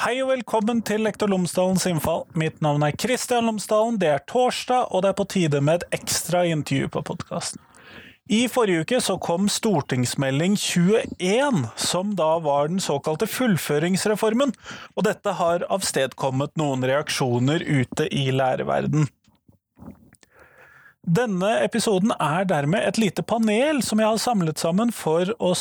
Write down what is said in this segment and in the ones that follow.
Hei og velkommen til Lektor Lomsdalens innfall. Mitt navn er Kristian Lomsdalen. Det er torsdag, og det er på tide med et ekstra intervju på podkasten. I forrige uke så kom stortingsmelding 21, som da var den såkalte fullføringsreformen, og dette har avstedkommet noen reaksjoner ute i lærerverden. Denne episoden er dermed et lite panel som jeg har samlet sammen for å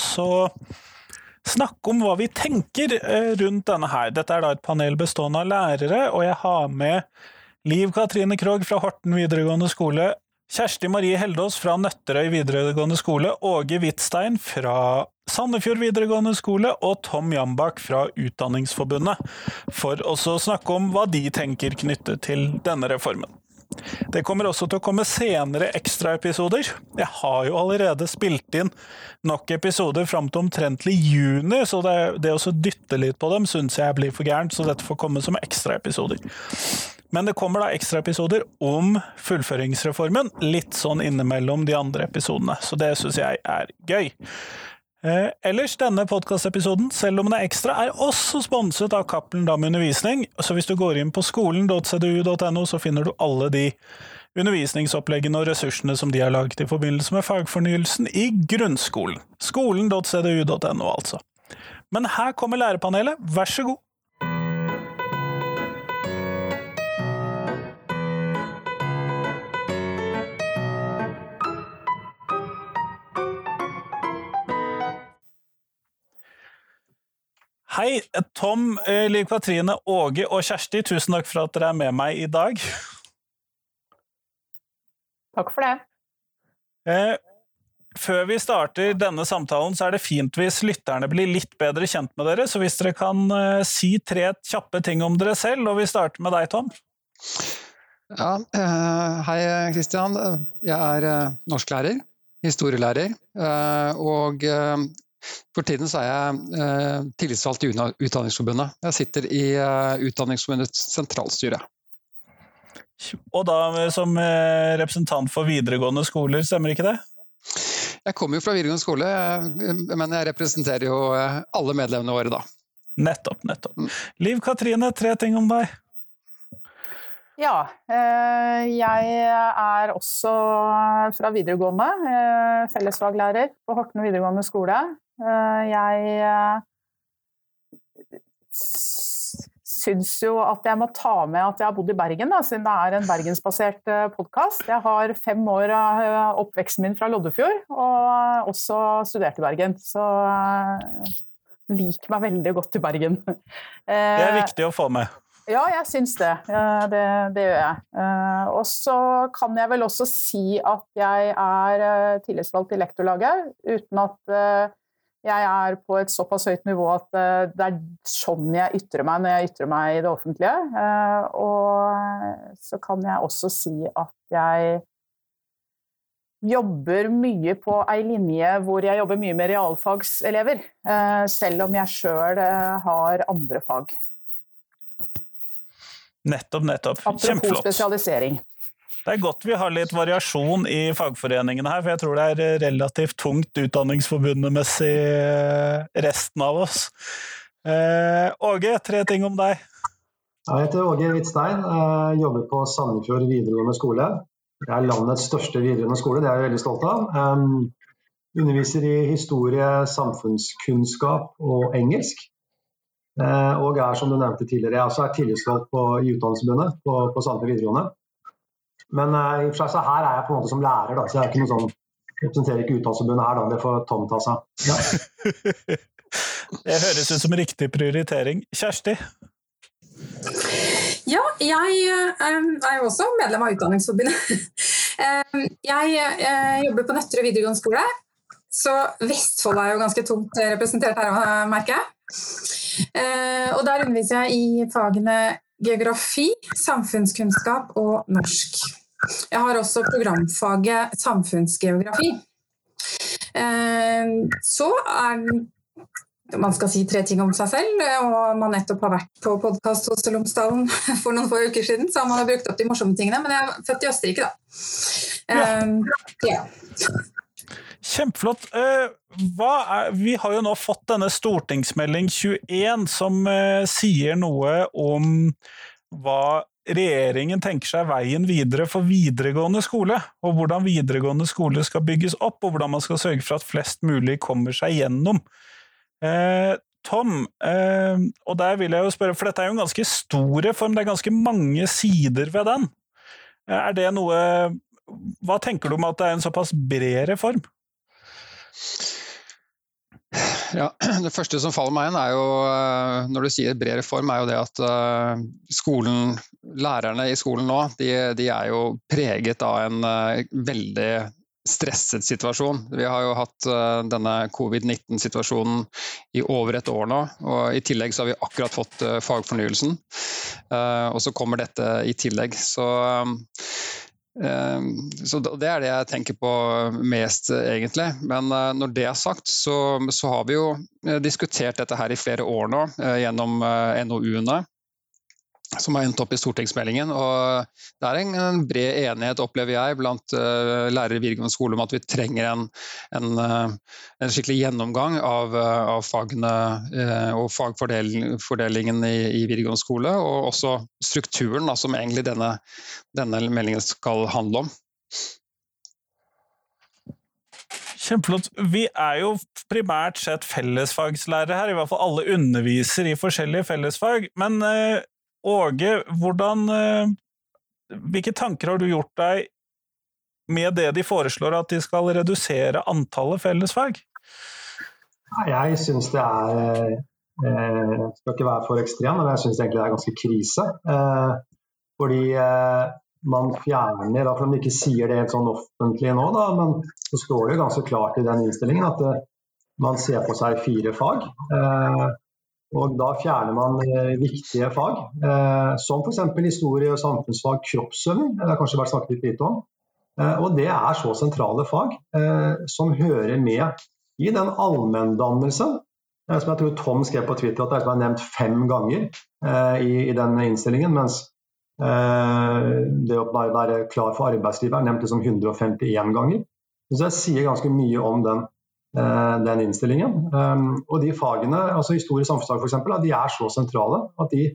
snakke om hva vi tenker eh, rundt denne her. Dette er da et panel bestående av lærere, og jeg har med Liv Katrine Krogh fra Horten videregående skole, Kjersti Marie Heldås fra Nøtterøy videregående skole, Åge Hvitstein fra Sandefjord videregående skole og Tom Jambak fra Utdanningsforbundet, for å snakke om hva de tenker knyttet til denne reformen. Det kommer også til å komme senere ekstraepisoder. Jeg har jo allerede spilt inn nok episoder fram til omtrentlig juni, så det, det å dytte litt på dem syns jeg blir for gærent, så dette får komme som ekstraepisoder. Men det kommer da ekstraepisoder om fullføringsreformen, litt sånn innimellom de andre episodene, så det syns jeg er gøy. Eh, ellers, denne podkastepisoden, selv om den er ekstra, er også sponset av Cappelen Dam Undervisning, så hvis du går inn på skolen.cdu.no, så finner du alle de undervisningsoppleggene og ressursene som de har laget i forbindelse med fagfornyelsen i grunnskolen. Skolen.cdu.no, altså. Men her kommer lærepanelet, vær så god! Hei, Tom, eh, Liv Katrine, Åge og Kjersti. Tusen takk for at dere er med meg i dag. Takk for det. Eh, før vi starter denne samtalen, så er det fint hvis lytterne blir litt bedre kjent med dere. Så hvis dere kan eh, si tre kjappe ting om dere selv, og vi starter med deg, Tom. Ja, hei Kristian. Jeg er norsklærer, historielærer, og for tiden så er jeg eh, tillitsvalgt i Utdanningsforbundet. Jeg sitter i eh, Utdanningsforbundets sentralstyre. Og da eh, som eh, representant for videregående skoler, stemmer ikke det? Jeg kommer jo fra videregående skole, men jeg representerer jo alle medlemmene våre da. Nettopp, nettopp. Mm. Liv Katrine, tre ting om deg. Ja, jeg er også fra videregående. Fellesfaglærer på Horten videregående skole. Eh, jeg eh, syns jo at jeg må ta med at jeg har bodd i Bergen, da, siden det er en bergensbasert eh, podkast. Jeg har fem år av oppveksten min fra Loddefjord, og også studert i Bergen. Så liker meg veldig godt i Bergen. Det er viktig å få med. Ja, jeg syns det. det. det. gjør jeg. Og så kan jeg vel også si at jeg er tillitsvalgt i lektorlaget, uten at jeg er på et såpass høyt nivå at eh, det er sånn jeg ytrer meg når jeg ytrer meg i det offentlige. Eh, og så kan jeg også si at jeg jobber mye på ei linje hvor jeg jobber mye med realfagselever, eh, selv om jeg sjøl har andre fag. Nettopp, nettopp. Apropos Kjempeflott. spesialisering. Det er godt vi har litt variasjon i fagforeningene her, for jeg tror det er relativt tungt utdanningsforbundet-messig eh, resten av oss. Eh, Åge, tre ting om deg. Jeg heter Åge Hvitstein. Jobber på Sandefjord videregående skole. Det er landets største videregående skole, det er jeg veldig stolt av. Underviser i historie, samfunnskunnskap og engelsk. Uh, og er som du nevnte tidligere, jeg også er tillitsvalgt i Utdanningsforbundet på, på Sandefjord videregående. Men uh, i og for seg så her er jeg på en måte som lærer, da, så jeg er ikke noe sånn representerer ikke Utdanningsforbundet her, da. Det får Tom ta seg ja. Det høres ut som riktig prioritering. Kjersti? Ja, jeg um, er jo også medlem av Utdanningsforbundet. um, jeg uh, jobber på Nøtterøy videregående skole, så Vestfold er jo ganske tungt representert her, merker jeg. Uh, og der underviser jeg i fagene geografi, samfunnskunnskap og norsk. Jeg har også programfaget samfunnsgeografi. Eh, så er man skal si tre ting om seg selv, og man nettopp har vært på podkast hos Lomsdalen for noen få uker siden, så har man brukt opp de morsomme tingene. Men jeg er født i Østerrike, da. Ja. Um, ja. Kjempeflott. Eh, er, vi har jo nå fått denne stortingsmelding 21 som eh, sier noe om hva regjeringen tenker seg veien videre for videregående skole, og hvordan videregående skole skal bygges opp, og hvordan man skal sørge for at flest mulig kommer seg gjennom. Eh, Tom, eh, og der vil jeg jo spørre, for dette er jo en ganske stor reform, det er ganske mange sider ved den. Eh, er det noe Hva tenker du om at det er en såpass bred reform? Ja, Det første som faller meg inn, er jo eh, når du sier bred reform, er jo det at eh, skolen, lærerne i skolen nå, de, de er jo preget av en eh, veldig stresset situasjon. Vi har jo hatt denne covid-19-situasjonen i over et år nå. og I tillegg så har vi akkurat fått fagfornyelsen. Og så kommer dette i tillegg. Så så Det er det jeg tenker på mest, egentlig. Men eh, når det er sagt, så, så har vi jo eh, diskutert dette her i flere år nå eh, gjennom NOU-ene som har endt opp i stortingsmeldingen. og Det er en, bred enighet opplever jeg, blant uh, lærere i videregående skole om at vi trenger en, en, uh, en skikkelig gjennomgang av, uh, av fagene og fagfordelingen i, i, videregående skole. Og også strukturen da, som egentlig denne, denne meldingen skal handle om. Kjempeflott. Vi er jo primært sett fellesfagslærere her, i hvert fall alle underviser i forskjellige fellesfag. Men Åge, hvordan, eh, hvilke tanker har du gjort deg med det de foreslår at de skal redusere antallet fellesfag? Jeg syns det er eh, Jeg skal ikke være for ekstrem, men jeg syns egentlig det er ganske krise. Eh, fordi man fjerner, for om de ikke sier det helt sånn offentlig nå, da, men så står det jo ganske klart i den innstillingen at man ser på seg fire fag. Og da fjerner man eh, viktige fag, eh, som f.eks. historie, og samfunnsfag, kroppsøving. Det har kanskje vært snakket litt lite om. Eh, og det er så sentrale fag som hører med i den allmenndannelsen som jeg tror Tom skrev på Twitter at det er nevnt fem ganger i, i den innstillingen. Mens det å være klar for arbeidslivet er nevnt liksom 151 ganger. Så jeg sier ganske mye om den Eh, den innstillingen. Ehm, og de fagene, altså historie og samfunnsfag f.eks., de er så sentrale at de,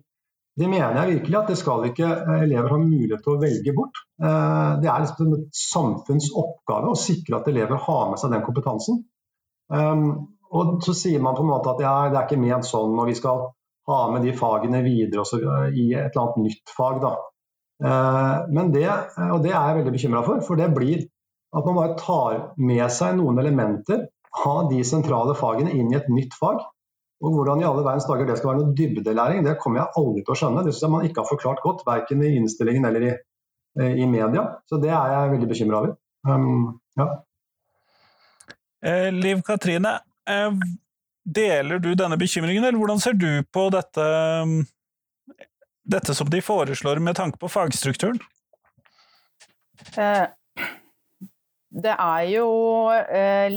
det mener jeg virkelig at det skal ikke eh, elever ha mulighet til å velge bort. Eh, det er liksom et samfunnsoppgave å sikre at elever har med seg den kompetansen. Ehm, og så sier man på en måte at ja, det er ikke ment sånn, og vi skal ha med de fagene videre også, i et eller annet nytt fag. Da. Men det, og det er jeg veldig bekymra for, for det blir at man bare tar med seg noen elementer ha de sentrale fagene inn i et nytt fag. Og Hvordan i alle verdens dager det skal være noe dybdelæring, det kommer jeg aldri til å skjønne. Det syns jeg man ikke har forklart godt, verken i innstillingen eller i, eh, i media. Så det er jeg veldig bekymra over. Um, ja. eh, Liv Katrine, eh, deler du denne bekymringen, eller hvordan ser du på dette, dette som de foreslår med tanke på fagstrukturen? Eh, det er jo eh,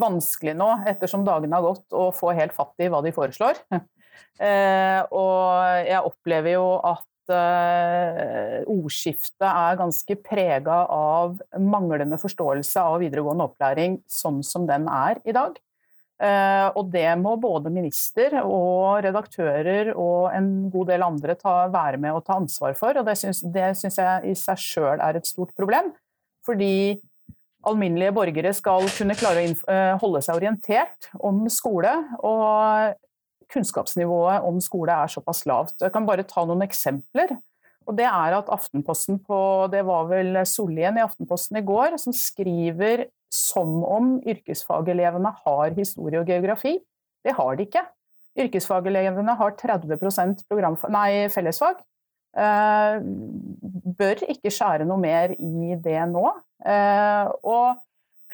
vanskelig nå, ettersom dagene har gått, å få helt fatt i hva de foreslår. Eh, og jeg opplever jo at eh, ordskiftet er ganske prega av manglende forståelse av videregående opplæring sånn som den er i dag. Eh, og det må både minister og redaktører og en god del andre ta, være med og ta ansvar for. Og det syns, det syns jeg i seg sjøl er et stort problem. Fordi alminnelige borgere skal kunne klare å eh, holde seg orientert om skole. Og kunnskapsnivået om skole er såpass lavt. Jeg kan bare ta noen eksempler. Og det er at Aftenposten på Det var vel Sollien i Aftenposten i går som skriver som om yrkesfagelevene har historie og geografi. Det har de ikke. Yrkesfagelevene har 30% nei, fellesfag. Eh, bør ikke skjære noe mer i det nå. Eh, og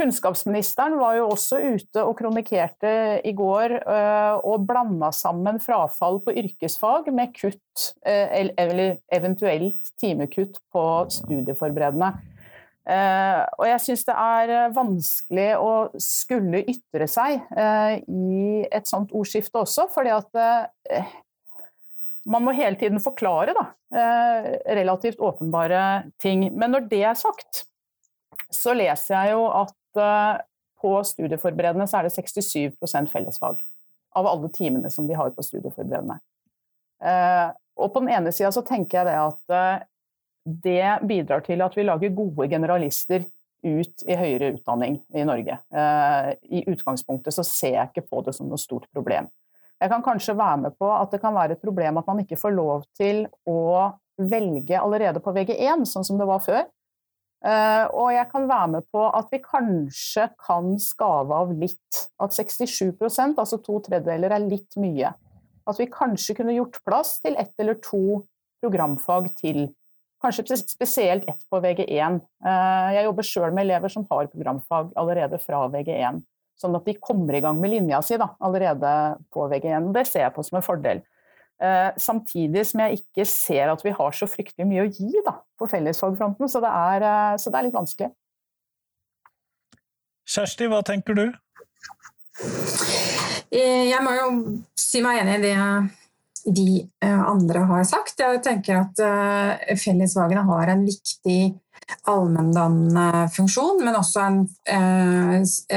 Kunnskapsministeren var jo også ute og kronikerte i går eh, og blanda sammen frafall på yrkesfag med kutt, eller eventuelt timekutt på studieforberedende. Og jeg syns det er vanskelig å skulle ytre seg i et sånt ordskifte også, fordi at man må hele tiden forklare da, eh, relativt åpenbare ting. Men når det er sagt, så leser jeg jo at eh, på studieforberedende så er det 67% fellesfag av alle timene som de har på studieforberedende. Eh, og på den ene sida så tenker jeg det at det bidrar til at vi lager gode generalister ut i høyere utdanning i Norge. I utgangspunktet så ser jeg ikke på det som noe stort problem. Jeg kan kanskje være med på at det kan være et problem at man ikke får lov til å velge allerede på VG1, sånn som det var før. Uh, og jeg kan være med på at vi kanskje kan skave av litt. At 67% altså to tredjedeler, er litt mye. At vi kanskje kunne gjort plass til ett eller to programfag til. Kanskje spesielt ett på VG1. Uh, eh, jeg jobber sjøl med elever som har programfag allerede fra VG1. Sånn at de kommer i gang med linja si da, allerede på VG1. Det ser jeg på som en fordel. Eh, samtidig som jeg ikke ser at vi har så fryktelig mye å gi da, på fellesfagfronten, så det, er, eh, så det er litt vanskelig. Kjersti, hva tenker du? Eh, jeg må jo si meg enig i det de andre har sagt. Jeg tenker at fellesfagene har en viktig allmenndannende funksjon, men også en,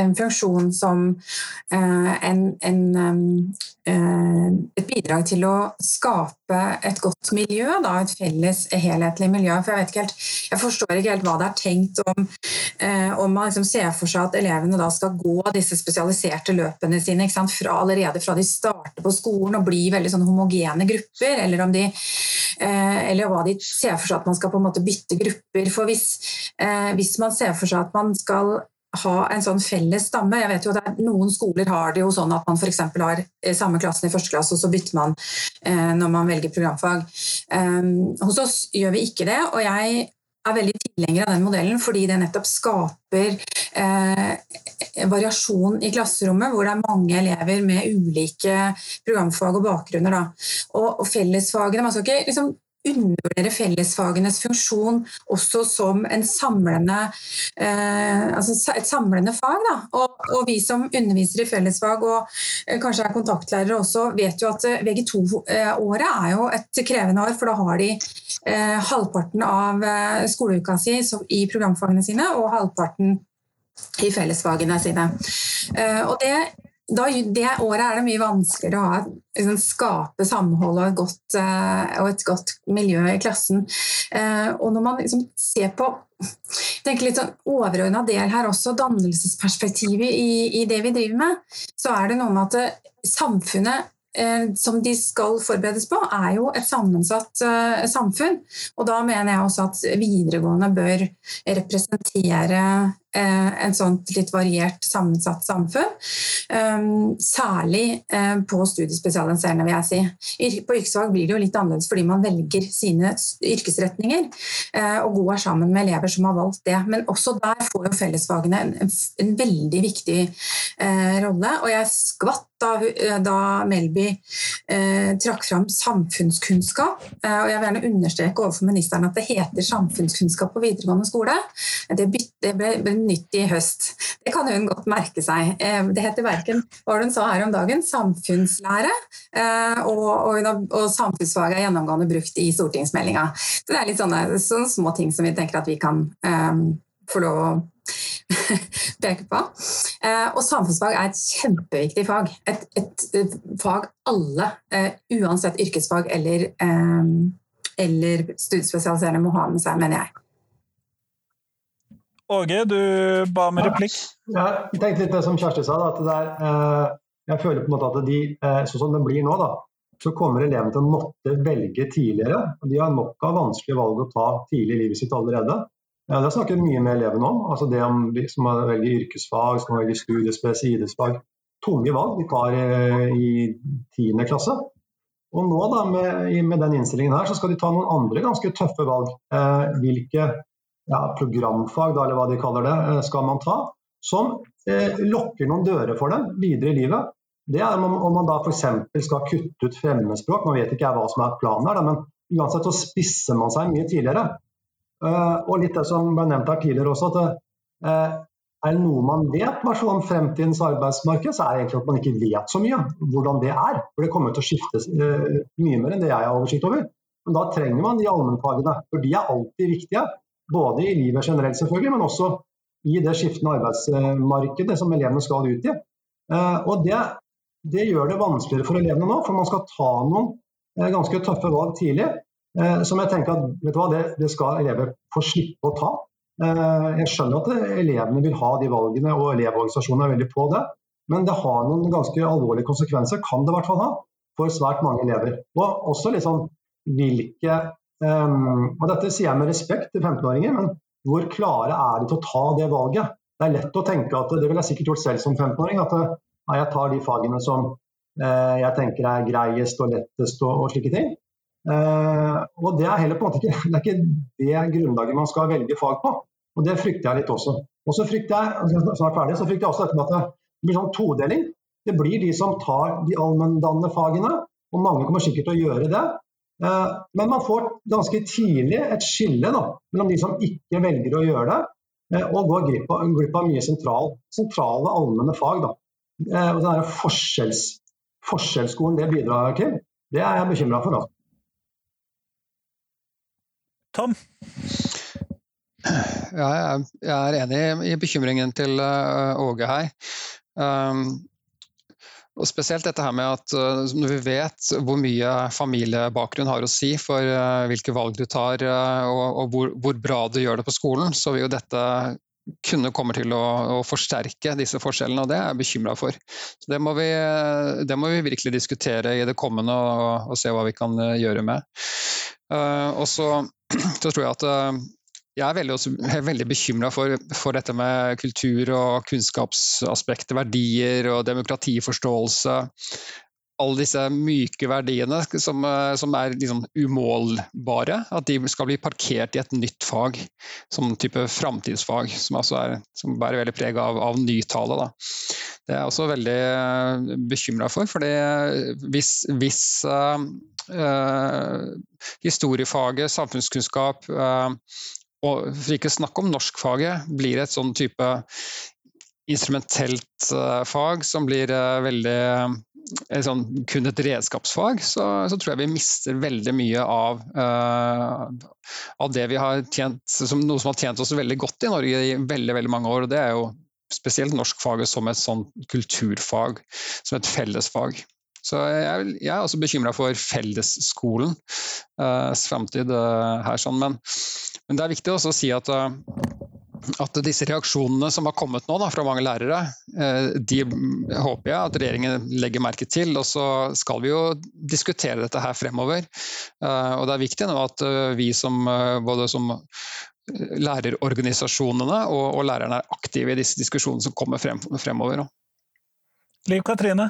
en funksjon som en, en, et bidrag til å skape et godt miljø, da, et felles, helhetlig miljø. For jeg, helt, jeg, forstår ikke helt hva det er tenkt om, eh, om man liksom ser for seg at elevene da skal gå disse spesialiserte løpene sine fra, allerede fra de starter på skolen og blir veldig sånn homogene grupper, eller, de, eh, eller, hva de ser for seg at man skal på en måte bytte grupper. For hvis, eh, hvis man ser for seg at man skal ha en sånn felles stamme. Jeg vet jo at Noen skoler har det jo sånn at man f.eks. har eh, samme klassen i første klasse, og så bytter man eh, når man velger programfag. Um, hos oss gjør vi ikke det, og jeg er veldig tilhenger av den modellen fordi det nettopp skaper eh, variasjon i klasserommet, hvor det er mange elever med ulike programfag og bakgrunner. Da. Og, og fellesfagene Man skal ikke liksom undervurdere fellesfagenes funksjon også som samlende, eh, altså et samlende fag. Og, og, vi som underviser i fellesfag og eh, kanskje er kontaktlærere også, vet jo at eh, VG2-året er jo et krevende år, for da har de eh, halvparten av eh, skoleuka si i programfagene sine og halvparten i fellesfagene sine. Eh, og det da, det året er det mye vanskeligere å ha, liksom, skape samhold og et, godt, uh, og et, godt, miljø i klassen. Uh, og når man liksom ser på tenker litt sånn overordna del her også, dannelsesperspektivet i, i, det vi driver med, så er det noe med at eh, samfunnet som de skal forberedes på, er jo et sammensatt samfunn. Og da mener jeg også at videregående bør representere Eh, en sånt litt variert, sammensatt samfunn. Ehm, særlig eh, på studiespesialiserende, vil jeg si. På yrkesfag blir det jo litt annerledes fordi man velger sine yrkesretninger eh, og går sammen med elever som har valgt det. Men også der får jo fellesfagene en, en veldig viktig rolle. Og jeg skvatt da, da Melby eh, trakk fram samfunnskunnskap. Eh, og jeg vil gjerne understreke overfor ministeren at det heter samfunnskunnskap på videregående skole. Det, bytte, ble, ble nytt i høst. Det kan hun godt merke seg. Eh, det heter verken hva hun sa her om dagen, samfunnslære, eh, og, og, og samfunnsfaget er gjennomgående brukt i stortingsmeldinga. Det er litt sånne, sånne små ting som vi tenker at vi kan um, få lov å peke på. Eh, og samfunnsfag er et kjempeviktig fag. Et, et, et fag alle, uansett yrkesfag eller, eller studiespesialiserende, må ha med seg, mener jeg. Åge, du ba om replikk. Ja, jeg tenkte litt det som Kjersti sa. At det er, eh, jeg føler på en måte at de, eh, sånn som det blir nå, da, så kommer elevene til å måtte velge tidligere. De har nok av vanskelige valg å ta tidlig i livet sitt allerede. Det snakket mye med elevene om. altså det om de som velger yrkesfag, som velger studiespes, idrettsfag. Tunge valg de tar i tiende klasse. Og nå da, med, med, den innstillingen her, så skal de ta noen andre ganske tøffe valg. Eh, hvilke ja, programfag, da, eller hva de kaller det, eh, skal man ta, som eh, lokker noen dører for dem videre i livet. Det er om, om man da f.eks. skal kutte ut fremmedspråk, man vet ikke hva som er planen her, men uansett så spisser man seg mye tidligere. Uh, og litt det som ble nevnt her tidligere også, at uh, er det noe man vet om fremtidens arbeidsmarked, så er det egentlig at man ikke vet så mye hvordan det er. For det kommer til å skifte uh, mye mer enn det jeg har oversikt over. Men da trenger man de allmennfagene, for de er alltid viktige. Både i livet generelt, selvfølgelig, men også i det skiftende arbeidsmarkedet som elevene skal ut i. Eh, og det, det gjør det vanskeligere for elevene nå, for man skal ta noen eh, ganske tøffe valg tidlig. Som jeg tenker at hva, det, det skal elever få slippe å ta. Jeg skjønner at elevene vil ha de valgene, og elevorganisasjonene er veldig på det. Men det har noen ganske alvorlige konsekvenser, kan det i hvert fall ha, for svært mange elever. Og også liksom hvilke um, Og dette sier jeg med respekt til 15-åringer, men hvor klare er de til å ta det valget? Det er lett å tenke at det ville jeg sikkert gjort selv som 15-åring, at ja, jeg tar de fagene som eh, jeg tenker er greiest og lettest og, og slike ting. Eh, og det er heller på en måte ikke det, ikke det grunnlaget man skal velge fag på. Og det frykter jeg litt også. Og så frykter jeg snart ferdig, så frykter jeg også dette med at det blir sånn todeling. Det blir de som tar de allmenndannende fagene, og mange kommer sikkert til å gjøre det. Eh, men man får ganske tidlig et skille da, mellom de som ikke velger å gjøre det, eh, og går glipp av, glipp av mye sentral, sentrale allmenne fag. Da. Eh, og den forskjells, Forskjellsskolen det bidrar til, det er jeg bekymra for. Da. Tom? Ja, jeg er enig i bekymringen til Åge her. Um, og Spesielt dette her med at når vi vet hvor mye familiebakgrunn har å si for uh, hvilke valg du tar uh, og, hvor, bra du gjør det på skolen, så vil jo dette kunne komme til å, forsterke disse forskjellene, og det er jeg bekymra for. Det må, vi, det må, vi, virkelig diskutere i det kommende og se hva vi kan gjøre med. og så, så tror jeg at jeg er veldig, veldig bekymra for, for, dette med kultur og kunnskapsaspekter, verdier og demokratiforståelse. Alle disse myke verdiene som, som er liksom umålbare, at de skal bli parkert i et nytt fag, som type framtidsfag, som, altså er, som bærer veldig preg av, av nytale. Da. Det er jeg også veldig uh, bekymra for, for hvis, hvis uh, uh, historiefaget, samfunnskunnskap, uh, og for ikke snakke om norskfaget, blir et sånn type instrumentelt uh, fag som blir uh, veldig uh, sånn, kun et redskapsfag, så, så, tror jeg vi mister veldig mye av, av det vi har tjent, som, noe som har tjent oss veldig godt i Norge i veldig, veldig mange år. og Det er jo spesielt norskfaget som et sånn kulturfag, som et fellesfag. Så jeg, jeg er også bekymra for fellesskolen framtid her. sånn, men men det er viktig også å si at, uh, at disse reaksjonene som har kommet nå da, fra mange lærere, eh, de håper jeg at regjeringen legger merke til. Og så skal vi jo diskutere dette her fremover. Eh, og det er viktig nå at vi som både som lærerorganisasjonene og, og lærerne er aktive i disse diskusjonene som kommer frem, fremover. Liv Katrine?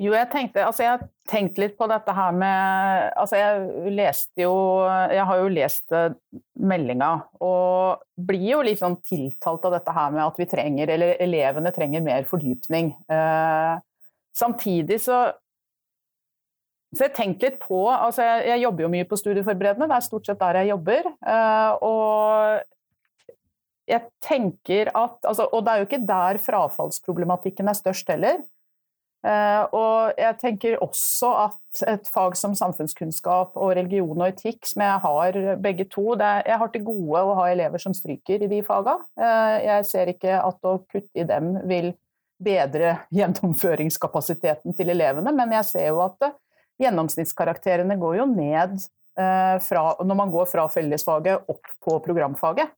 Jo, jeg tenkte altså jeg har tenkt litt på dette her med Altså, jeg leste jo Jeg har jo lest eh, meldinga og blir jo litt sånn tiltalt av dette her med at vi trenger, eller elevene trenger mer fordypning. Eh, samtidig så så jeg tenkte litt på altså jeg, jeg, jobber jo mye på studieforberedende, det er stort sett der jeg jobber. Eh, og jeg tenker at altså, Og det er jo ikke der frafallsproblematikken er størst heller. Uh, og jeg tenker også at et fag som samfunnskunnskap og religion og etikk, som jeg har begge to er, Jeg har til gode å ha elever som stryker i de fagene. Uh, jeg ser ikke at å kutte i dem vil bedre gjennomføringskapasiteten til elevene, men jeg ser jo at uh, gjennomsnittskarakterene går jo ned fra, når man går fra fellesfaget opp på programfaget.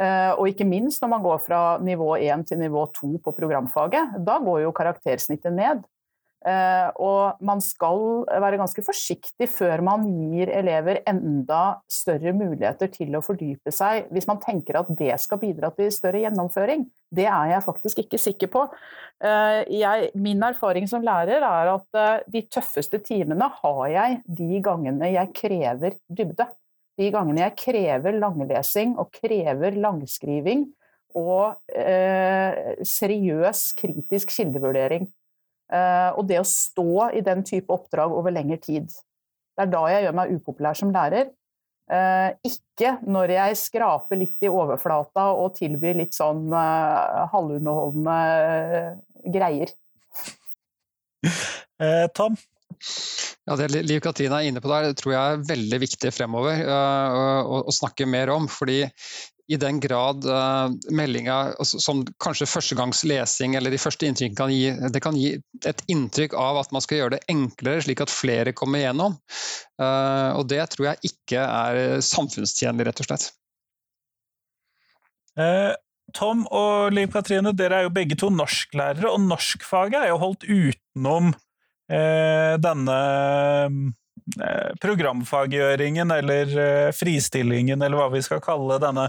Eh, og ikke minst når man går fra nivå 1 til nivå 2 på programfaget. Da går jo karaktersnittet ned. Eh, og man skal være ganske forsiktig før man gir elever enda større muligheter til å fordype seg, hvis man tenker at det skal bidra til større gjennomføring. Det er jeg faktisk ikke sikker på. Eh, jeg, min erfaring som lærer er at de tøffeste timene har jeg de gangene jeg krever dybde de gangene jeg krever langlesing og krever langskriving og eh, seriøs, kritisk kildevurdering. Eh, og det å stå i den type oppdrag over lengre tid. Det er da jeg gjør meg upopulær som lærer. Eh, ikke når jeg skraper litt i overflata og tilbyr litt sånn eh, halvunderholdende eh, greier. Eh, Tom? Ja, Det Liv Katrine er inne på der, tror jeg er veldig viktig fremover uh, å, å, snakke mer om. fordi i den grad uh, meldinga altså, som kanskje førstegangslesing eller de første inntrykkene kan gi, det kan gi et inntrykk av at man skal gjøre det enklere, slik at flere kommer igjennom. Uh, og det tror jeg ikke er samfunnstjenlig, rett og slett. Uh, Tom og Liv Katrine, dere er jo begge to norsklærere, og norskfaget er jo holdt utenom denne programfaggjøringen eller fristillingen, eller hva vi skal kalle denne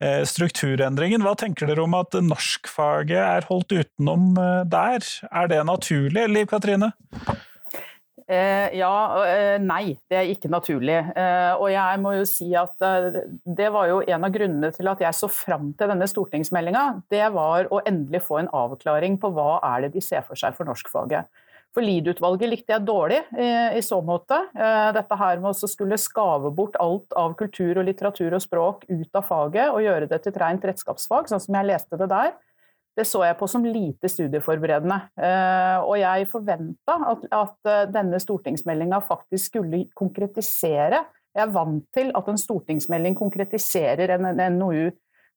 Eh, strukturendringen. Hva tenker dere om at norskfaget er holdt utenom eh, der? Er det naturlig, Liv Katrine? Eh, ja, eh, nei, det er ikke naturlig. Eh, og jeg må jo si at eh, det var jo en av grunnene til at jeg så fram til denne stortingsmeldinga. Det var å endelig få en avklaring på hva er det de ser for seg for norskfaget. For Lied-utvalget likte jeg dårlig i, i, så måte. Eh, dette her med å skulle skave bort alt av kultur og litteratur og språk ut av faget og gjøre det til et rent redskapsfag, sånn som jeg leste det der, det så jeg på som lite studieforberedende. Eh, og jeg forventa at, at eh, denne stortingsmeldinga faktisk skulle konkretisere. Jeg er vant til at en stortingsmelding konkretiserer en, en NOU,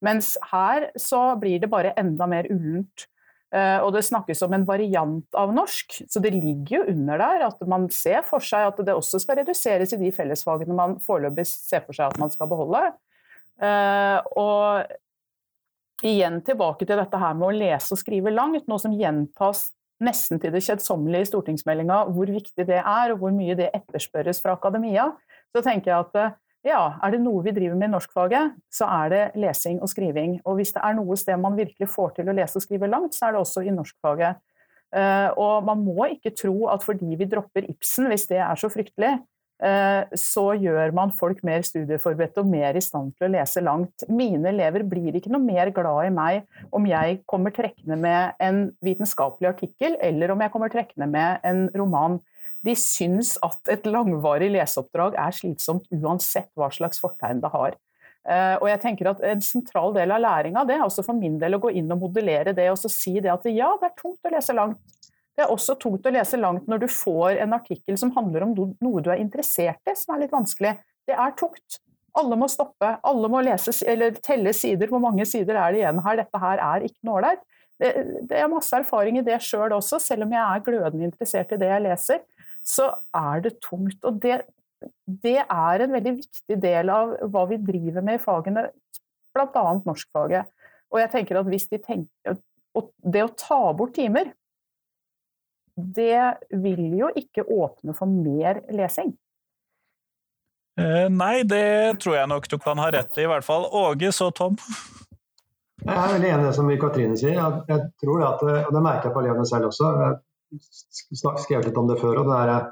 mens her så blir det bare enda mer ullent. Eh, og det snakkes om en variant av norsk, så det ligger jo under der at man ser for seg at det også skal reduseres i de fellesfagene man foreløpig ser for seg at man skal beholde. Eh, og igjen tilbake til dette her med å lese og skrive langt, noe som gjentas nesten til det kjedsommelige i stortingsmeldinga, hvor viktig det er og hvor mye det etterspørres fra akademia. Så tenker jeg at eh, ja, er det noe vi driver med i norskfaget, så er det lesing og skriving. Og hvis det er noe sted man virkelig får til å lese og skrive langt, så er det også i norskfaget. Eh, og man må ikke tro at fordi vi dropper Ibsen, hvis det er så fryktelig, eh, så gjør man folk mer studieforberedte og mer i stand til å lese langt. Mine elever blir ikke noe mer glad i meg om jeg kommer trekkende med en vitenskapelig artikkel, eller om jeg kommer trekkende med en roman de syns at et langvarig leseoppdrag er slitsomt uansett hva slags fortegn det har. Eh, og jeg tenker at En sentral del av læringa er også for min del å gå inn og modellere det og så si det at ja, det er tungt å lese langt. Det er også tungt å lese langt når du får en artikkel som handler om noe du er interessert i, som er litt vanskelig. Det er tungt. Alle må stoppe, alle må lese, eller telle sider. Hvor mange sider er det igjen her? Dette her er ikke noe ålreit. Det, det er masse erfaring i det sjøl også, selv om jeg er glødende interessert i det jeg leser så er det tungt. Og det, det er en veldig viktig del av hva vi driver med i fagene, bl.a. norskfaget. Og jeg tenker at hvis de tenker Det å ta bort timer, det vil jo ikke åpne for mer lesing. Eh, nei, det tror jeg nok du kan ha rett i, i hvert fall. Åge, så Tom? Jeg er veldig enig i det som Katrine sier. Jeg tror at, og Det merker jeg på elevene selv også skrevet litt om det før. og det er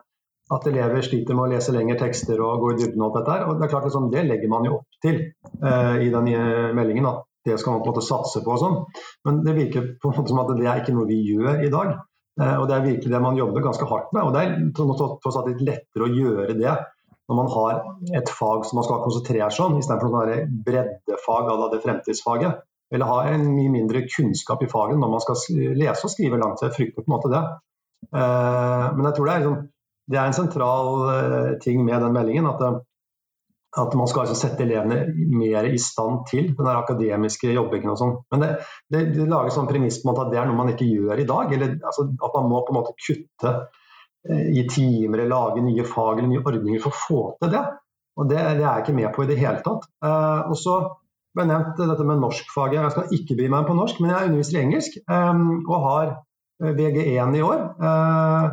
at elever sliter med å lese lengre tekster og gå i dybden. og dette og Det er klart liksom, det legger man jo opp til uh, i den meldingen. at Det skal man på en måte satse på. og sånn. Men det virker på en måte som at det er ikke noe vi gjør i dag. Uh, og Det er virkelig det man jobber ganske hardt med. og Det er tross alt litt lettere å gjøre det når man har et fag som man skal konsentrere seg om, istedenfor sånn breddefag av det fremtidsfaget. Eller ha en mye mindre kunnskap i faget når man skal lese og skrive langt. Jeg frykter på en måte det. Eh, men jeg tror det er, liksom, det er en sentral eh, ting med den meldingen. at, eh, at man skal altså sette elevene mer i stand til den akademiske jobbingen. og sånn. Men det, det, det lages sånn premiss på at det er noe man ikke gjør i dag. eller altså, At man må på en måte kutte i timer eller lage nye fag eller nye ordninger for å få til det. Og Det, det er jeg ikke med på i det hele tatt. og så ble nevnt dette med norskfaget. Jeg skal ikke bry meg på norsk, men jeg underviser i engelsk og har VG1 i år. Eh,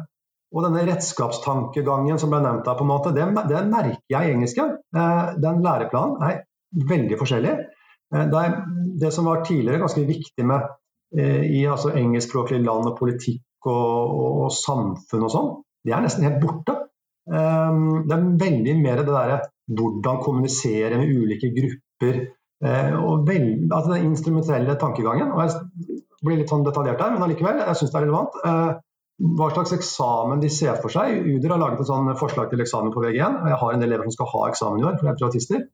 og denne redskapstankegangen som ble nevnt her, på en måte, den, den merker jeg i engelsken. Eh, den læreplanen er veldig forskjellig. Eh, det, er, det som var tidligere ganske viktig med i altså, engelskspråklige land og politikk og, og, og samfunn og sånn, det er nesten helt borte. Det er veldig mer det derre hvordan kommunisere med ulike grupper. og vel, altså Den instrumentelle tankegangen. og jeg blir litt sånn detaljert her, men allikevel, jeg syns det er relevant. Eh, hva slags eksamen de ser for seg. UDIR har laget et sånn forslag til eksamen på VG1. og Jeg har en del elever som skal ha eksamen i år, for de er privatister.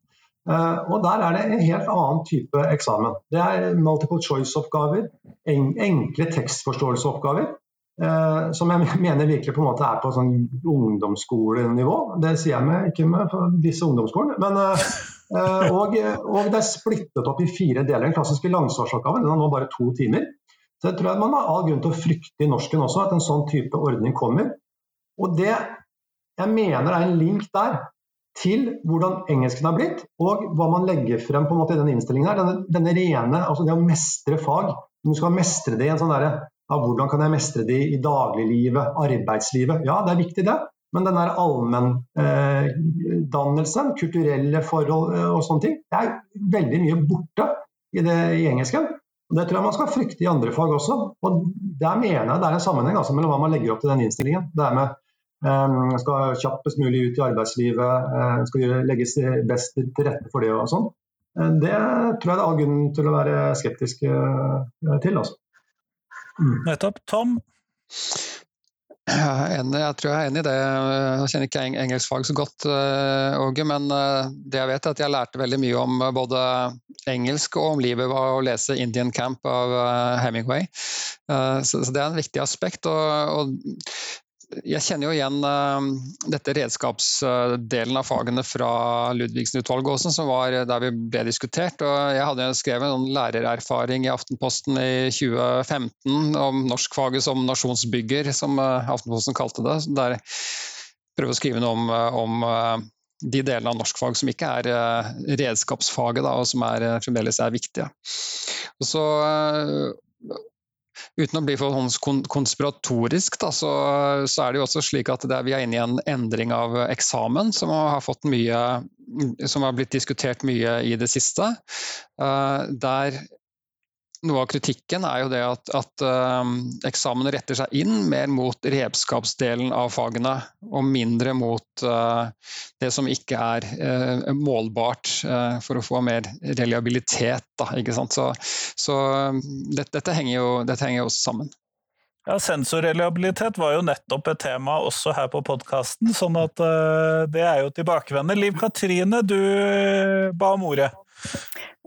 Eh, og Der er det en helt annen type eksamen. Det er multiple choice-oppgaver, enkle tekstforståelseoppgaver. Eh, som jeg mener virkelig på en måte er på sånn ungdomsskolenivå. Det sier jeg med, ikke med disse ungdomsskolen, men Eh, og, og, det er splittet opp i fire deler. Den klassiske langsvarsoppgaven den har nå bare to timer. Så jeg tror jeg man har all grunn til å frykte i norsken også, at en sånn type ordning kommer. Og det jeg mener er en link der til hvordan engelsken har blitt, og hva man legger frem på en måte i denne innstillingen. her, Denne, denne rene, altså det å mestre fag. Du skal mestre det i en sånn derre ja, Hvordan kan jeg mestre det i dagliglivet, arbeidslivet? Ja, det er viktig, det. Men den allmenndannelsen, eh, kulturelle forhold eh, og sånne ting, det er veldig mye borte i, det, i engelsken. Det tror jeg man skal frykte i andre fag også. Og Der mener jeg det er en sammenheng altså, mellom hva man legger opp til den innstillingen. Det er med eh, skal kjappest mulig ut i arbeidslivet, eh, skal legges best til rette for det og sånn. Det tror jeg det er all grunn til å være skeptisk uh, til. Altså. Mm. Nettopp. Tom? Jeg tror jeg er enig i det. Jeg kjenner ikke engelskfag så godt, eh, Åge, men eh, det jeg vet er at jeg lærte veldig mye om eh, både engelsk og om livet ved å lese 'Indian Camp' av Hemingway. Så det er en viktig aspekt. og jeg kjenner jo igjen uh, dette redskapsdelen av fagene fra Ludvigsen-utvalget også, som var der vi ble diskutert. og Jeg hadde skrevet en lærererfaring i Aftenposten i 2015 om norskfaget som nasjonsbygger, som uh, Aftenposten kalte det. Der jeg prøver å skrive noe om, uh, om de delene av norskfag som ikke er redskapsfaget, da, og som er, fremdeles er viktige. Og så uten å bli for konspiratorisk, da, så, så, er det jo også slik at er, vi er inne i en endring av eksamen som har, mye, som har blitt diskutert mye i det siste. Uh, der noe av kritikken er jo det at, at uh, eksamen retter seg inn mer mot redskapsdelen av fagene, og mindre mot uh, det som ikke er uh, målbart, for å få mer reliabilitet. Da, så, så det, dette, henger jo, dette henger jo sammen. Ja, Sensorreliabilitet var jo nettopp et tema også her på podkasten, sånn at det er jo tilbakevendende. Liv Katrine, du ba om ordet.